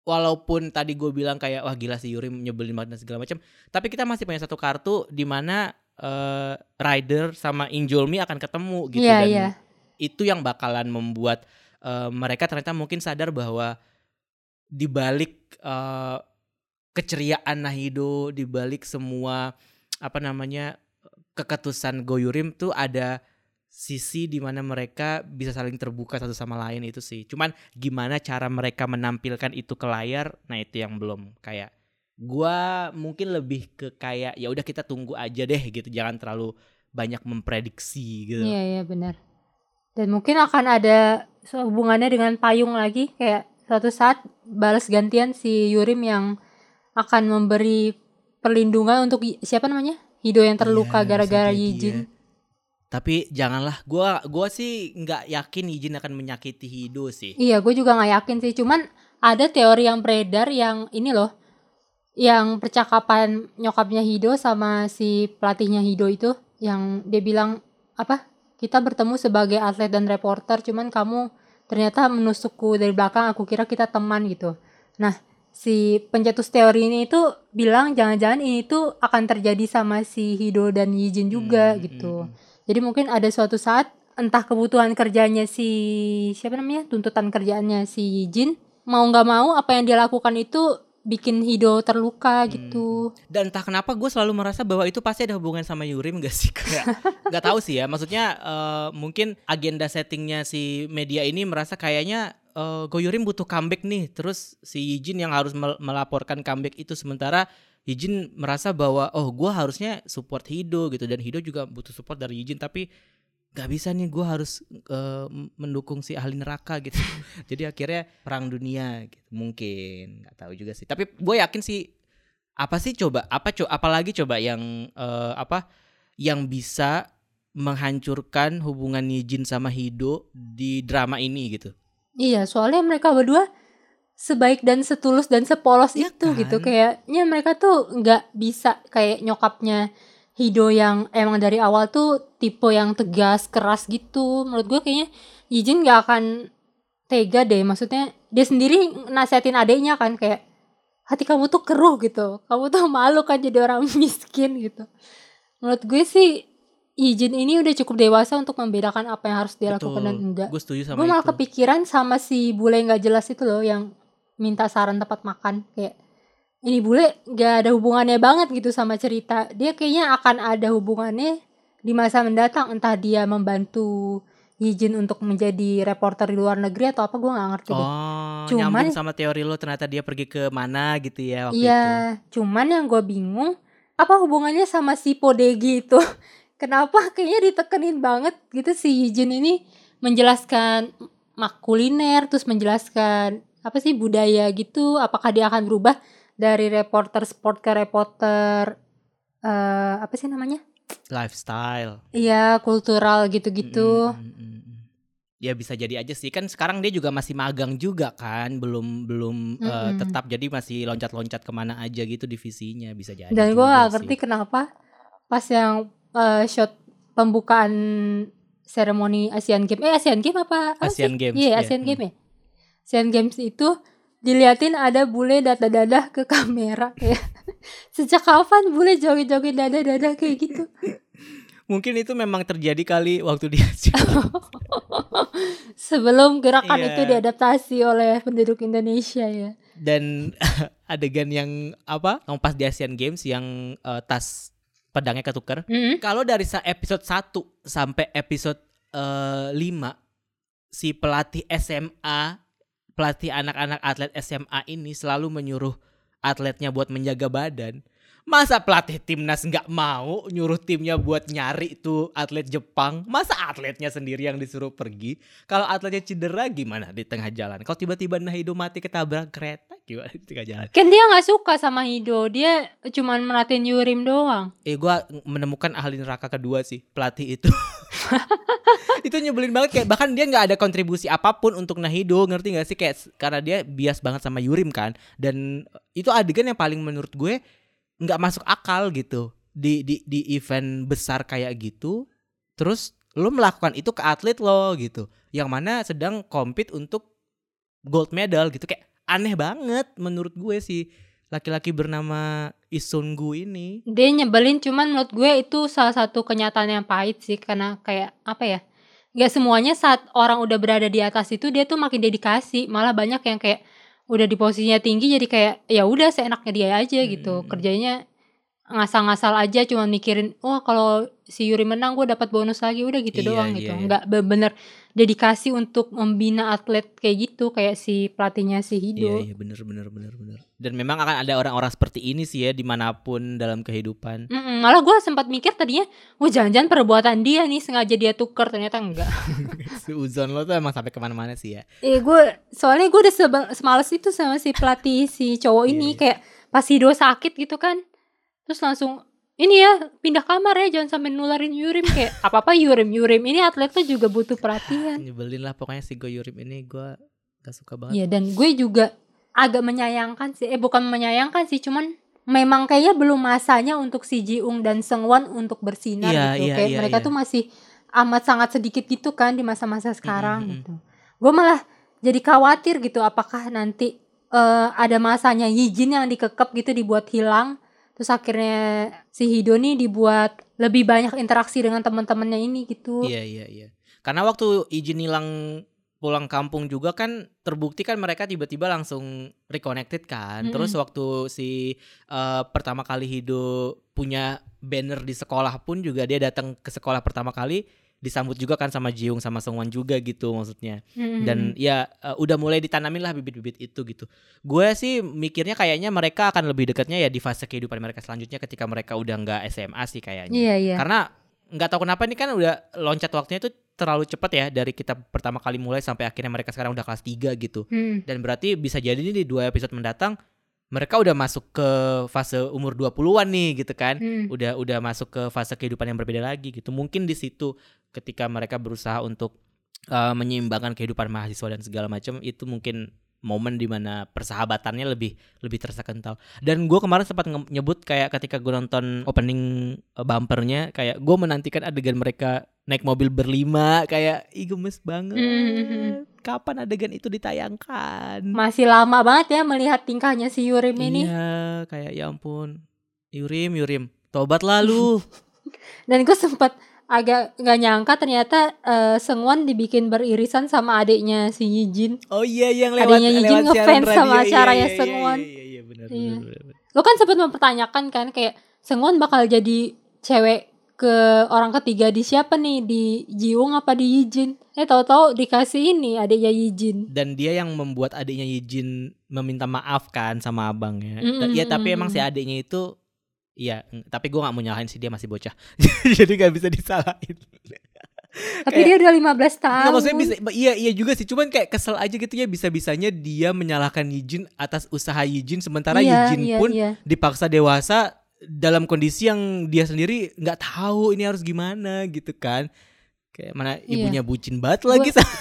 [SPEAKER 2] walaupun tadi gue bilang kayak wah gila si Yurim nyebelin banget dan segala macam tapi kita masih punya satu kartu di mana eh, Ryder sama Injolmi akan ketemu gitu
[SPEAKER 1] Iya,
[SPEAKER 2] dan
[SPEAKER 1] iya.
[SPEAKER 2] itu yang bakalan membuat eh, mereka ternyata mungkin sadar bahwa di balik eh, keceriaan Nahido di balik semua apa namanya keketusan Goyurim tuh ada sisi di mana mereka bisa saling terbuka satu sama lain itu sih. Cuman gimana cara mereka menampilkan itu ke layar, nah itu yang belum kayak gua mungkin lebih ke kayak ya udah kita tunggu aja deh gitu, jangan terlalu banyak memprediksi gitu.
[SPEAKER 1] Iya iya benar. Dan mungkin akan ada hubungannya dengan payung lagi kayak suatu saat balas gantian si Yurim yang akan memberi perlindungan untuk siapa namanya Hido yang terluka
[SPEAKER 2] Iya,
[SPEAKER 1] gara-gara
[SPEAKER 2] jadi
[SPEAKER 1] Yijin.
[SPEAKER 2] ya. Tapi janganlah, gua gua sih nggak yakin Yijin akan menyakiti Hido sih.
[SPEAKER 1] Iya, gue juga nggak yakin sih. Cuman ada teori yang beredar yang ini loh, yang percakapan nyokapnya Hido sama si pelatihnya Hido itu, yang dia bilang apa? Kita bertemu sebagai atlet dan reporter, cuman kamu ternyata menusukku dari belakang. Aku kira kita teman gitu. Nah, si pencetus teori ini itu bilang jangan-jangan ini tuh akan terjadi sama si Hido dan Yijin juga
[SPEAKER 2] Hmm,
[SPEAKER 1] gitu.
[SPEAKER 2] hmm, hmm.
[SPEAKER 1] Jadi mungkin ada suatu saat entah kebutuhan kerjanya si siapa namanya tuntutan kerjaannya si Jin mau nggak mau apa yang dia lakukan itu bikin Hido terluka
[SPEAKER 2] Hmm.
[SPEAKER 1] gitu.
[SPEAKER 2] Dan entah kenapa gue selalu merasa bahwa itu pasti ada hubungan sama Yurim gak sih kayak nggak tahu sih ya. Maksudnya eh, mungkin agenda settingnya si media ini merasa kayaknya eh Go Yurim butuh comeback nih. Terus si Yijin yang harus mel- melaporkan comeback itu sementara Yijin merasa bahwa oh gue harusnya support Hido gitu dan Hido juga butuh support dari Yijin tapi nggak bisa nih gue harus eh, m- mendukung si ahli neraka gitu. Jadi akhirnya perang dunia gitu. Mungkin nggak tahu juga sih. Tapi gue yakin sih apa sih coba apa co apalagi coba yang eh, apa yang bisa menghancurkan hubungan Yijin sama Hido di drama ini gitu.
[SPEAKER 1] Iya, soalnya mereka berdua sebaik dan setulus dan sepolos
[SPEAKER 2] Iya
[SPEAKER 1] itu
[SPEAKER 2] kan?
[SPEAKER 1] gitu. Kayaknya mereka tuh nggak bisa kayak nyokapnya Hido yang emang dari awal tuh tipe yang tegas, keras gitu. Menurut gue kayaknya Yijin nggak akan tega deh. Maksudnya dia sendiri nasihatin adiknya kan kayak hati kamu tuh keruh gitu. Kamu tuh malu kan jadi orang miskin gitu. Menurut gue sih Yijin ini udah cukup dewasa untuk membedakan apa yang harus dia lakukan dan enggak.
[SPEAKER 2] Gue setuju sama
[SPEAKER 1] gue malah
[SPEAKER 2] itu.
[SPEAKER 1] kepikiran sama si bule nggak jelas itu loh yang minta saran tempat makan. Kayak ini bule nggak ada hubungannya banget gitu sama cerita. Dia kayaknya akan ada hubungannya di masa mendatang. Entah dia membantu Yijin untuk menjadi reporter di luar negeri atau apa gue nggak ngerti deh.
[SPEAKER 2] Oh,
[SPEAKER 1] Cuman-
[SPEAKER 2] nyambung sama teori lo ternyata dia pergi ke mana gitu ya waktu itu.
[SPEAKER 1] iya cuman yang gue bingung apa hubungannya sama si Podegi itu kenapa kayaknya ditekenin banget gitu si Yijin ini menjelaskan mak kuliner terus menjelaskan apa sih budaya gitu apakah dia akan berubah dari reporter sport ke reporter eh apa sih namanya
[SPEAKER 2] Lifestyle.
[SPEAKER 1] iya kultural gitu-gitu
[SPEAKER 2] Mm, mm, mm, mm. Ya bisa jadi aja sih kan sekarang dia juga masih magang juga kan belum belum eh,
[SPEAKER 1] Mm-mm.
[SPEAKER 2] tetap jadi masih loncat-loncat ke mana aja gitu divisinya bisa jadi.
[SPEAKER 1] dan gue gak ngerti
[SPEAKER 2] sih.
[SPEAKER 1] kenapa pas yang eh, shot pembukaan seremoni Asian Games eh Asian Games apa, apa sih?
[SPEAKER 2] Asian Games.
[SPEAKER 1] Iya,
[SPEAKER 2] ya.
[SPEAKER 1] Asian Games ya. Asian Games itu diliatin ada bule dada-dada ke kamera kayak sejak kapan bule joget-joget dada-dada kayak gitu.
[SPEAKER 2] Mungkin itu memang terjadi kali waktu dia
[SPEAKER 1] Sebelum gerakan
[SPEAKER 2] Iya.
[SPEAKER 1] itu diadaptasi oleh penduduk Indonesia ya.
[SPEAKER 2] dan adegan yang apa? Yang pas di Asian Games yang eh, tas pedangnya ketuker.
[SPEAKER 1] Mm.
[SPEAKER 2] Kalau dari episode 1 sampai episode eh, 5 si pelatih SMA, pelatih anak-anak atlet SMA ini selalu menyuruh atletnya buat menjaga badan. Masa pelatih timnas nggak mau nyuruh timnya buat nyari tuh atlet Jepang? Masa atletnya sendiri yang disuruh pergi? Kalau atletnya cedera gimana di tengah jalan? Kalau tiba-tiba Nahido mati ketabrak kereta gimana di tengah jalan?
[SPEAKER 1] Kan dia nggak suka sama Hido, dia cuman merhatiin Yurim doang.
[SPEAKER 2] Eh gua menemukan ahli neraka kedua sih pelatih itu. itu nyebelin banget kayak bahkan dia nggak ada kontribusi apa pun untuk Nahido ngerti nggak sih kayak karena dia bias banget sama Yurim kan dan itu adegan yang paling menurut gue nggak masuk akal gitu. Di di di event besar kayak gitu terus lo melakukan itu ke atlet lo gitu. Yang mana sedang compete untuk gold medal gitu. Kayak aneh banget menurut gue sih laki-laki bernama Isungu ini.
[SPEAKER 1] Dia nyebelin cuman menurut gue itu salah satu kenyataan yang pahit sih. Karena kayak apa ya? Gak semuanya saat orang udah berada di atas itu dia tuh makin dedikasi, malah banyak yang kayak udah di posisinya tinggi jadi kayak ya udah seenaknya dia aja gitu.
[SPEAKER 2] Hmm.
[SPEAKER 1] Kerjanya ngasal-ngasal aja cuma mikirin wah kalau si Yuri menang gue dapat bonus lagi udah gitu
[SPEAKER 2] Iya,
[SPEAKER 1] doang
[SPEAKER 2] iya,
[SPEAKER 1] gitu
[SPEAKER 2] iya.
[SPEAKER 1] nggak bener dedikasi untuk membina atlet kayak gitu kayak si pelatihnya si Hido
[SPEAKER 2] Iya iya bener bener bener bener. Dan memang akan ada orang-orang seperti ini sih ya di mana pun dalam kehidupan.
[SPEAKER 1] Mm-mm, malah gue sempat mikir tadinya, wah jangan-jangan perbuatan dia nih sengaja dia tuker ternyata enggak.
[SPEAKER 2] Uzon lo tuh emang sampai ke mana-mana sih ya.
[SPEAKER 1] eh gue soalnya gue udah semales itu sama si pelatih si cowok
[SPEAKER 2] Iya,
[SPEAKER 1] ini
[SPEAKER 2] iya.
[SPEAKER 1] kayak pas Hido sakit gitu kan, terus langsung ini ya pindah kamar ya jangan sampai nularin Yurim kayak apa apa Yurim Yurim ini atlet tuh juga butuh perhatian
[SPEAKER 2] Nyebelin lah pokoknya si Goyurim ini gue gak suka banget.
[SPEAKER 1] Iya dan gue juga agak menyayangkan sih eh bukan menyayangkan sih cuman memang kayaknya belum masanya untuk si Jiung dan Sengwon untuk bersinar
[SPEAKER 2] Iya,
[SPEAKER 1] gitu
[SPEAKER 2] iya,
[SPEAKER 1] kayak
[SPEAKER 2] iya,
[SPEAKER 1] mereka
[SPEAKER 2] iya.
[SPEAKER 1] tuh masih amat sangat sedikit gitu kan di masa-masa sekarang
[SPEAKER 2] mm, mm.
[SPEAKER 1] gitu gue malah jadi khawatir gitu apakah nanti eh, ada masanya Yijin yang dikekep gitu dibuat hilang terus akhirnya si Hido nih dibuat lebih banyak interaksi dengan teman-temannya ini gitu
[SPEAKER 2] Iya iya iya. Karena waktu izin hilang pulang kampung juga kan terbukti kan mereka tiba-tiba langsung reconnected kan.
[SPEAKER 1] Mm-mm.
[SPEAKER 2] Terus waktu si eh, pertama kali Hido punya banner di sekolah pun juga dia datang ke sekolah pertama kali disambut juga kan sama Jiung sama Sungwon juga gitu maksudnya.
[SPEAKER 1] Mm-mm.
[SPEAKER 2] Dan ya eh, udah mulai ditanamin lah bibit-bibit itu gitu. Gue sih mikirnya kayaknya mereka akan lebih dekatnya ya di fase kehidupan mereka selanjutnya ketika mereka udah nggak SMA sih kayaknya.
[SPEAKER 1] iya iya
[SPEAKER 2] Karena nggak tahu kenapa ini kan udah loncat waktunya itu terlalu cepat ya dari kita pertama kali mulai sampai akhirnya mereka sekarang udah kelas 3 gitu.
[SPEAKER 1] Hmm.
[SPEAKER 2] Dan berarti bisa jadi nih di dua episode mendatang mereka udah masuk ke fase umur 20-an nih gitu kan.
[SPEAKER 1] Hmm.
[SPEAKER 2] Udah udah masuk ke fase kehidupan yang berbeda lagi gitu. Mungkin di situ ketika mereka berusaha untuk uh, menyeimbangkan kehidupan mahasiswa dan segala macam itu mungkin momen di mana persahabatannya lebih lebih terasa kental dan gue kemarin sempat nyebut kayak ketika gue nonton opening uh, bumpernya kayak gue menantikan adegan mereka naik mobil berlima kayak ih gemes banget
[SPEAKER 1] Mhm.
[SPEAKER 2] kapan adegan itu ditayangkan
[SPEAKER 1] masih lama banget ya melihat tingkahnya si Yurim ini
[SPEAKER 2] iya kayak ya ampun Yurim Yurim tobat lalu
[SPEAKER 1] dan gue sempat agak nggak nyangka ternyata eh, Sengwon dibikin beririsan sama adiknya si Yijin
[SPEAKER 2] oh iya yang lewat
[SPEAKER 1] Adanya Yijin ngefans
[SPEAKER 2] radio.
[SPEAKER 1] sama
[SPEAKER 2] Iya,
[SPEAKER 1] acaranya
[SPEAKER 2] iya, iya,
[SPEAKER 1] Sengwon.
[SPEAKER 2] iya iya benar
[SPEAKER 1] Iya.
[SPEAKER 2] benar, benar, benar.
[SPEAKER 1] lo kan sempat mempertanyakan kan kayak Sengwon bakal jadi cewek ke orang ketiga di siapa nih? Di Jiung apa di Yijin? Eh tahu-tahu dikasih ini adiknya Yijin.
[SPEAKER 2] Dan dia yang membuat adiknya Yijin meminta maaf kan sama abangnya.
[SPEAKER 1] Mm,
[SPEAKER 2] Da- ya
[SPEAKER 1] mm,
[SPEAKER 2] tapi emang si adiknya itu Iya, tapi gue gak mau nyalahin sih dia masih bocah, jadi gak bisa disalahin.
[SPEAKER 1] tapi dia udah 15 tahun
[SPEAKER 2] Nggak, maksudnya bisa, iya iya juga sih, cuman kayak kesel aja gitu ya bisa bisanya dia menyalahkan Yijin atas usaha Yijin, sementara
[SPEAKER 1] Iya,
[SPEAKER 2] Yijin
[SPEAKER 1] iya,
[SPEAKER 2] pun
[SPEAKER 1] iya.
[SPEAKER 2] dipaksa dewasa dalam kondisi yang dia sendiri nggak tahu ini harus gimana gitu kan, kayak mana
[SPEAKER 1] Iya.
[SPEAKER 2] ibunya bucin banget lagi sa-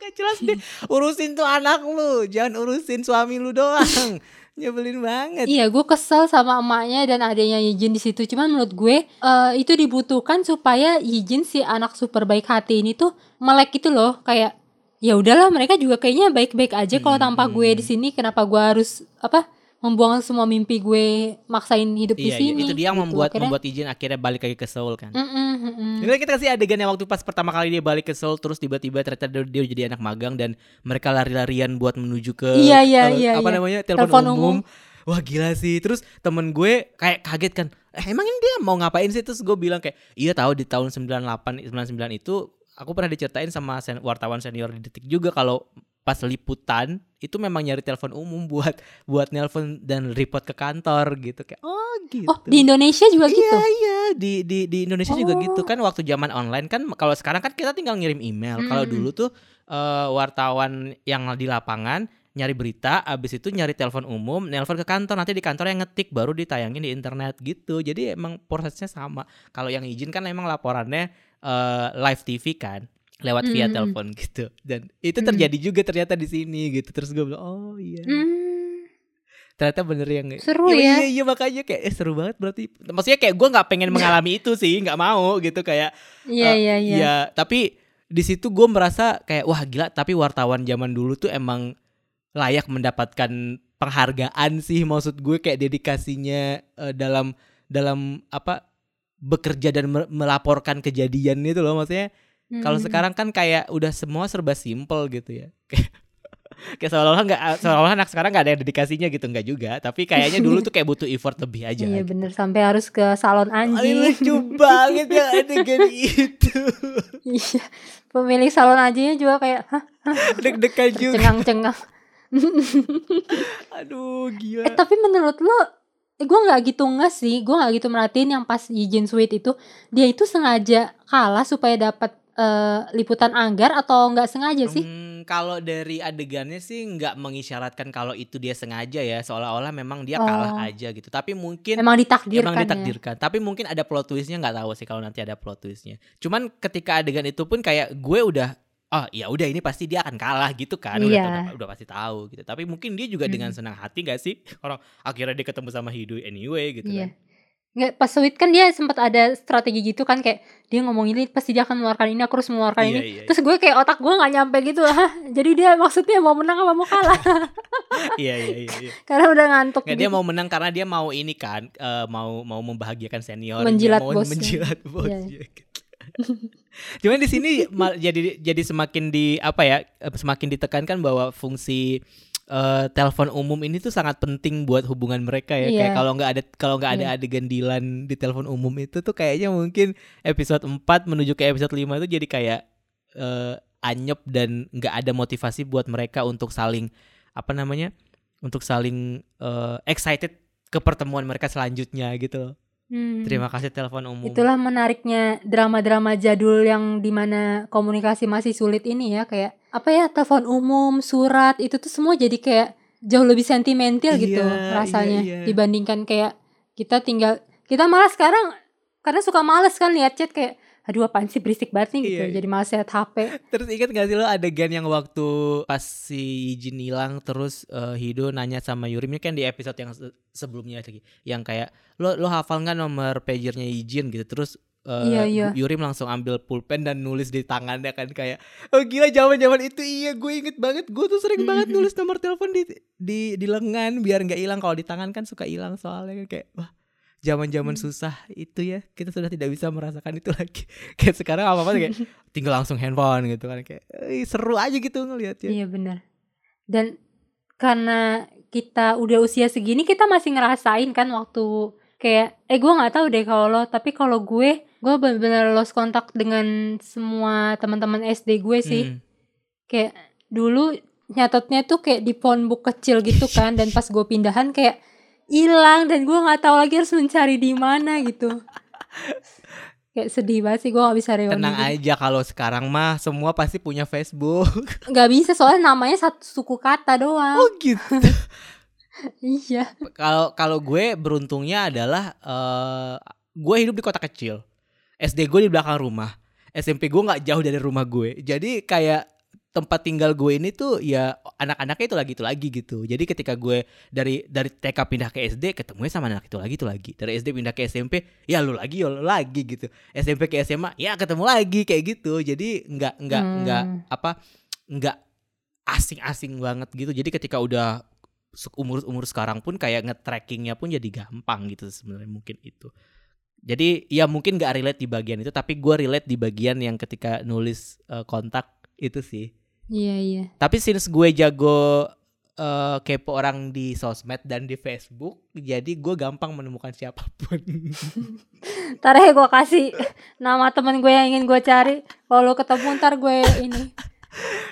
[SPEAKER 2] Gak jelas deh Urusin tuh anak lu Jangan urusin suami lu doang Nyebelin banget
[SPEAKER 1] Iya, gue kesel sama emaknya dan adanya Yijin di situ. Cuman menurut gue eh, itu dibutuhkan supaya Yijin si anak super baik hati ini tuh melek gitu loh. Kayak ya udahlah mereka juga kayaknya baik-baik aja kalau
[SPEAKER 2] Hmm,
[SPEAKER 1] tanpa gue di sini. Kenapa gue harus apa membuang semua mimpi gue maksain hidup di
[SPEAKER 2] Iya, iya,
[SPEAKER 1] sini?
[SPEAKER 2] itu dia yang
[SPEAKER 1] gitu.
[SPEAKER 2] membuat
[SPEAKER 1] Akhirnya-
[SPEAKER 2] membuat izin akhirnya balik lagi ke Seoul kan.
[SPEAKER 1] Mm-mm, mm-mm.
[SPEAKER 2] Ini kita kasih adegan yang waktu pas pertama kali dia balik ke Seoul terus tiba-tiba ternyata dia, dia jadi anak magang dan mereka lari-larian buat menuju ke
[SPEAKER 1] Iya, iya, iya,
[SPEAKER 2] apa
[SPEAKER 1] iya.
[SPEAKER 2] namanya telepon
[SPEAKER 1] Telepon
[SPEAKER 2] umum.
[SPEAKER 1] umum.
[SPEAKER 2] Wah gila sih. Terus temen gue kayak kaget kan. Eh, emang ini dia mau ngapain sih? Terus gue bilang kayak iya tahu di tahun 98 99 itu aku pernah diceritain sama sen- wartawan senior di Detik juga kalau pas liputan itu memang nyari telepon umum buat buat nelpon dan report ke kantor gitu kayak oh gitu.
[SPEAKER 1] Oh, di Indonesia juga gitu.
[SPEAKER 2] Iya iya di di di Indonesia juga
[SPEAKER 1] Oh.
[SPEAKER 2] gitu kan waktu zaman online kan kalau sekarang kan kita tinggal ngirim email. Kalau
[SPEAKER 1] Mm-mm.
[SPEAKER 2] dulu tuh eh, wartawan yang di lapangan nyari berita, abis itu nyari telepon umum, nelpon ke kantor, nanti di kantor yang ngetik baru ditayangin di internet gitu. Jadi emang prosesnya sama. Kalau yang izin kan emang laporannya eh, live TV kan lewat via
[SPEAKER 1] Mm-mm.
[SPEAKER 2] telepon gitu. Dan itu
[SPEAKER 1] Mm.
[SPEAKER 2] terjadi juga ternyata di sini gitu. Terus gue bilang, "Oh iya."
[SPEAKER 1] Hmm,
[SPEAKER 2] ternyata bener yang
[SPEAKER 1] Seru
[SPEAKER 2] Iya,
[SPEAKER 1] ya.
[SPEAKER 2] iya iya makanya kayak eh, seru banget berarti maksudnya kayak gue nggak pengen mengalami itu sih nggak mau gitu kayak
[SPEAKER 1] Iya,
[SPEAKER 2] eh,
[SPEAKER 1] iya, iya.
[SPEAKER 2] ya tapi di situ gue merasa kayak wah gila tapi wartawan zaman dulu tuh emang layak mendapatkan penghargaan sih maksud gue kayak dedikasinya eh, dalam dalam apa bekerja dan me- melaporkan kejadian itu loh maksudnya kalau
[SPEAKER 1] Hmm.
[SPEAKER 2] sekarang kan kayak udah semua serba simple gitu ya kayak seolah-olah nggak seolah-olah anak sekarang nggak ada dedikasinya gitu nggak juga tapi kayaknya dulu tuh kayak butuh effort lebih aja
[SPEAKER 1] Iya
[SPEAKER 2] gitu.
[SPEAKER 1] bener sampai harus ke salon anjing.
[SPEAKER 2] lucu banget ya adegan itu
[SPEAKER 1] Iya. Pemilik salon anjingnya juga kayak hah
[SPEAKER 2] deg-degan juga
[SPEAKER 1] cengang-cengang.
[SPEAKER 2] aduh gila
[SPEAKER 1] Eh tapi menurut lo eh, gue nggak gitu nggak sih gue nggak gitu merhatiin yang pas Yijin Sweet itu dia itu sengaja kalah supaya dapat eh, liputan anggar atau nggak sengaja sih
[SPEAKER 2] Hmm, kalau dari adegannya sih nggak mengisyaratkan kalau itu dia sengaja ya, seolah-olah memang dia kalah
[SPEAKER 1] Oh.
[SPEAKER 2] aja gitu. Tapi mungkin
[SPEAKER 1] Emang ditakdirkan
[SPEAKER 2] Emang
[SPEAKER 1] ya.
[SPEAKER 2] ditakdirkan. Tapi mungkin ada plot twistnya nggak tahu sih kalau nanti ada plot twistnya. Cuman ketika adegan itu pun kayak gue udah oh ya udah ini pasti dia akan kalah gitu kan udah,
[SPEAKER 1] Iya.
[SPEAKER 2] udah, udah pasti tahu gitu. Tapi mungkin dia juga dengan
[SPEAKER 1] Mm.
[SPEAKER 2] senang hati gak sih orang akhirnya dia ketemu sama Hidu anyway gitu
[SPEAKER 1] Iya.
[SPEAKER 2] kan.
[SPEAKER 1] Nggak, pas Sweet kan dia sempat ada strategi gitu kan kayak dia ngomong ini pasti dia akan mengeluarkan ini aku harus mengeluarkan
[SPEAKER 2] Iya,
[SPEAKER 1] ini.
[SPEAKER 2] iya,
[SPEAKER 1] Terus gue kayak otak gue nggak nyampe gitu Hah, Jadi dia maksudnya mau menang apa mau kalah
[SPEAKER 2] iya iya iya. iya.
[SPEAKER 1] Karena udah ngantuk
[SPEAKER 2] Nggak, dia
[SPEAKER 1] gitu.
[SPEAKER 2] mau menang karena dia mau ini kan eh, mau mau membahagiakan senior
[SPEAKER 1] Menjilat
[SPEAKER 2] mau
[SPEAKER 1] bosnya.
[SPEAKER 2] menjilat
[SPEAKER 1] Iya.
[SPEAKER 2] bosnya gitu. Cuman di sini jadi jadi semakin di apa ya eh, semakin ditekankan bahwa fungsi eh, telepon umum ini tuh sangat penting buat hubungan mereka ya. Kayak
[SPEAKER 1] Iya.
[SPEAKER 2] kalau nggak ada kalau nggak ada
[SPEAKER 1] Iya.
[SPEAKER 2] adegan Dilan di telepon umum itu tuh kayaknya mungkin episode 4 menuju ke episode 5 itu jadi kayak eh, anyep dan nggak ada motivasi buat mereka untuk saling apa namanya? untuk saling eh, excited ke pertemuan mereka selanjutnya gitu. loh.
[SPEAKER 1] Hmm.
[SPEAKER 2] Terima kasih telepon umum.
[SPEAKER 1] Itulah menariknya drama-drama jadul yang di mana komunikasi masih sulit ini ya kayak apa ya telepon umum, surat itu tuh semua jadi kayak jauh lebih sentimental gitu
[SPEAKER 2] Iya,
[SPEAKER 1] rasanya
[SPEAKER 2] iya, iya.
[SPEAKER 1] dibandingkan kayak kita tinggal kita malah sekarang karena suka males kan lihat chat kayak aduh apaan sih? Berisik banget nih gitu.
[SPEAKER 2] Iya, iya.
[SPEAKER 1] jadi males lihat HP
[SPEAKER 2] Terus ingat gak sih lo adegan yang waktu pas si Jin hilang terus eh, Hido nanya sama Yurim ini kan di episode yang se- sebelumnya lagi yang kayak lo lo hafal nggak nomor pagernya Jin? gitu. Terus eh,
[SPEAKER 1] Iya, iya.
[SPEAKER 2] Yurim langsung ambil pulpen dan nulis di tangannya kan kayak oh gila zaman-zaman itu iya gue inget banget. Gue tuh sering banget nulis nomor telepon di di di lengan biar nggak hilang. Kalau di tangan kan suka hilang soalnya kayak wah zaman-zaman
[SPEAKER 1] Hmm.
[SPEAKER 2] susah itu ya kita sudah tidak bisa merasakan itu lagi kayak sekarang apa apa kayak tinggal langsung handphone gitu kan kayak "Ih, seru aja gitu ngelihatnya
[SPEAKER 1] Iya benar. Dan karena kita udah usia segini kita masih ngerasain kan waktu kayak eh gue nggak tahu deh kalau lo tapi kalau gue gue benar-benar lost kontak dengan semua teman-teman SD gue sih
[SPEAKER 2] Hmm.
[SPEAKER 1] kayak dulu nyatetnya tuh kayak di phone book kecil gitu kan dan pas gue pindahan kayak hilang dan gue nggak tahu lagi harus mencari di mana gitu. Kayak sedih banget sih gue nggak bisa reuni
[SPEAKER 2] tenang
[SPEAKER 1] gitu.
[SPEAKER 2] aja kalau sekarang mah semua pasti punya Facebook.
[SPEAKER 1] Nggak bisa soalnya namanya satu suku kata doang.
[SPEAKER 2] Oh gitu.
[SPEAKER 1] Iya.
[SPEAKER 2] Kalau kalau gue beruntungnya adalah eh gue hidup di kota kecil. SD gue di belakang rumah. SMP gue nggak jauh dari rumah gue. Jadi kayak tempat tinggal gue ini tuh ya anak-anaknya itu lagi itu lagi gitu. Jadi ketika gue dari dari TK pindah ke SD ketemunya sama anak itu lagi itu lagi. Dari SD pindah ke SMP ya lu lagi ya lu lagi gitu. SMP ke SMA ya ketemu lagi kayak gitu. Jadi nggak nggak
[SPEAKER 1] Hmm.
[SPEAKER 2] nggak apa nggak asing-asing banget gitu. Jadi ketika udah umur umur sekarang pun kayak nge-trackingnya pun jadi gampang gitu sebenarnya mungkin itu. Jadi ya mungkin gak relate di bagian itu tapi gue relate di bagian yang ketika nulis eh, kontak itu sih
[SPEAKER 1] iya iya.
[SPEAKER 2] Tapi since gue jago eh, kepo orang di sosmed dan di Facebook jadi gue gampang menemukan siapa pun.
[SPEAKER 1] Ntar ya gue kasih nama temen gue yang ingin gue cari. Kalau ketemu ntar gue ini.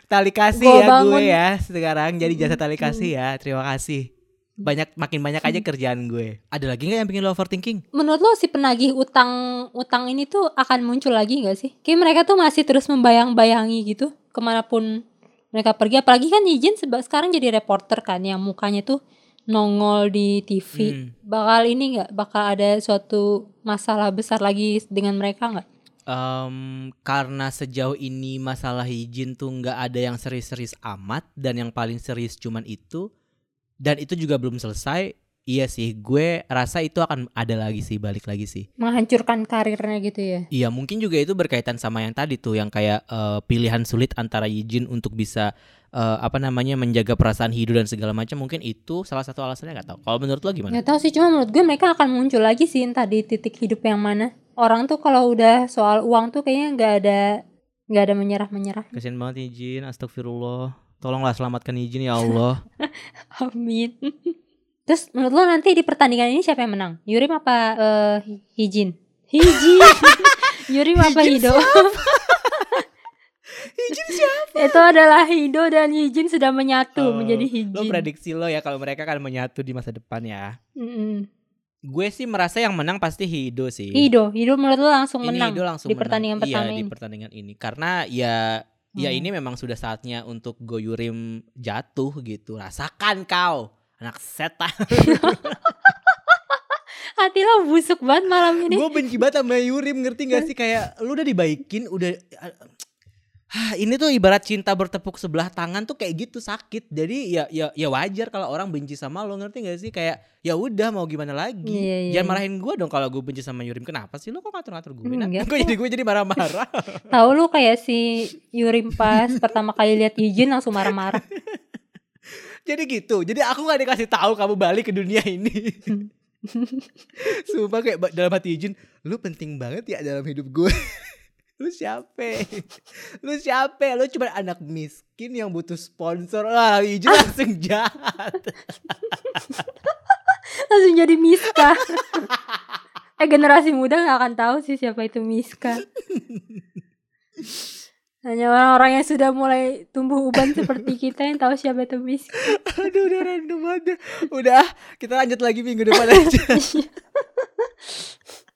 [SPEAKER 2] Tali kasih
[SPEAKER 1] Gua
[SPEAKER 2] ya
[SPEAKER 1] bangun.
[SPEAKER 2] gue ya sekarang. Jadi jasa tali kasih ya terima kasih. Banyak makin banyak aja kerjaan gue. Ada lagi nggak yang bikin lo overthinking?
[SPEAKER 1] Menurut lo si penagih utang utang ini tuh akan muncul lagi gak sih? Kayak mereka tuh masih terus membayang-bayangi gitu ke mana pun mereka pergi. Apalagi kan Yijin sekarang jadi reporter kan yang mukanya tuh nongol di TV
[SPEAKER 2] Hmm.
[SPEAKER 1] bakal ini nggak? Bakal ada suatu masalah besar lagi dengan mereka nggak?
[SPEAKER 2] Em, karena sejauh ini masalah izin tuh nggak ada yang serius-serius amat dan yang paling serius cuman itu dan itu juga belum selesai iya sih gue rasa itu akan ada lagi sih balik lagi sih.
[SPEAKER 1] Menghancurkan karirnya gitu ya?
[SPEAKER 2] Iya mungkin juga itu berkaitan sama yang tadi tuh yang kayak eh, pilihan sulit antara Yijin untuk bisa eh, apa namanya menjaga perasaan hidup dan segala macam mungkin itu salah satu alasannya nggak tahu. Kalau menurut lo gimana?
[SPEAKER 1] Nggak tahu sih cuma menurut gue mereka akan muncul lagi sih entah di titik hidup yang mana. Orang tuh kalau udah soal uang tuh kayaknya nggak ada nggak ada menyerah menyerah
[SPEAKER 2] kasian banget Yijin astagfirullah. Tolonglah selamatkan Yijin ya Allah.
[SPEAKER 1] Amin. Terus menurut lo nanti di pertandingan ini siapa yang menang? Yurim apa eh, Hijin? Hijin. Yurim apa Hido?
[SPEAKER 2] Hijin siapa
[SPEAKER 1] Itu adalah Hido dan Hijin sudah menyatu
[SPEAKER 2] Oh,
[SPEAKER 1] menjadi Hijin.
[SPEAKER 2] Lo prediksi lo ya kalau mereka akan menyatu di masa depan ya.
[SPEAKER 1] Mm-mm.
[SPEAKER 2] Gue sih merasa yang menang pasti Hido sih.
[SPEAKER 1] Hido, Hido menurut lo langsung
[SPEAKER 2] Ini
[SPEAKER 1] menang
[SPEAKER 2] Hido langsung
[SPEAKER 1] di
[SPEAKER 2] menang.
[SPEAKER 1] pertandingan
[SPEAKER 2] iya,
[SPEAKER 1] pertama
[SPEAKER 2] di
[SPEAKER 1] ini.
[SPEAKER 2] pertandingan ini. Karena ya ya
[SPEAKER 1] Hmm.
[SPEAKER 2] ini memang sudah saatnya untuk Goyurim jatuh gitu. Rasakan kau anak setan.
[SPEAKER 1] Hati lo busuk banget malam ini.
[SPEAKER 2] gue benci banget sama Yurim ngerti gak sih kayak lu udah dibaikin udah Hah, ini tuh ibarat cinta bertepuk sebelah tangan tuh kayak gitu sakit. Jadi ya ya ya wajar kalau orang benci sama lo ngerti gak sih kayak ya udah mau gimana lagi.
[SPEAKER 1] Iya, iya,
[SPEAKER 2] Jangan
[SPEAKER 1] iya.
[SPEAKER 2] marahin gue dong kalau gue benci sama Yurim. Kenapa sih lo kok ngatur-ngatur gue? Nah,
[SPEAKER 1] Enggak
[SPEAKER 2] kok jadi gue jadi marah-marah.
[SPEAKER 1] Tahu lu kayak si Yurim pas pertama kali lihat Yijin langsung marah-marah.
[SPEAKER 2] jadi gitu. Jadi aku gak dikasih tahu kamu balik ke dunia ini. Sumpah kayak dalam hati Yujin, lu penting banget ya dalam hidup gue. lu siapa? Lu siapa? Lu cuma anak miskin yang butuh sponsor. Wah, Yujin langsung jahat.
[SPEAKER 1] langsung jadi Miska. eh generasi muda nggak akan tahu sih siapa itu Miska. Hanya orang-orang yang sudah mulai tumbuh uban seperti kita yang tahu siapa itu Miska.
[SPEAKER 2] Aduh, udah random banget. Udah, kita lanjut lagi minggu depan aja.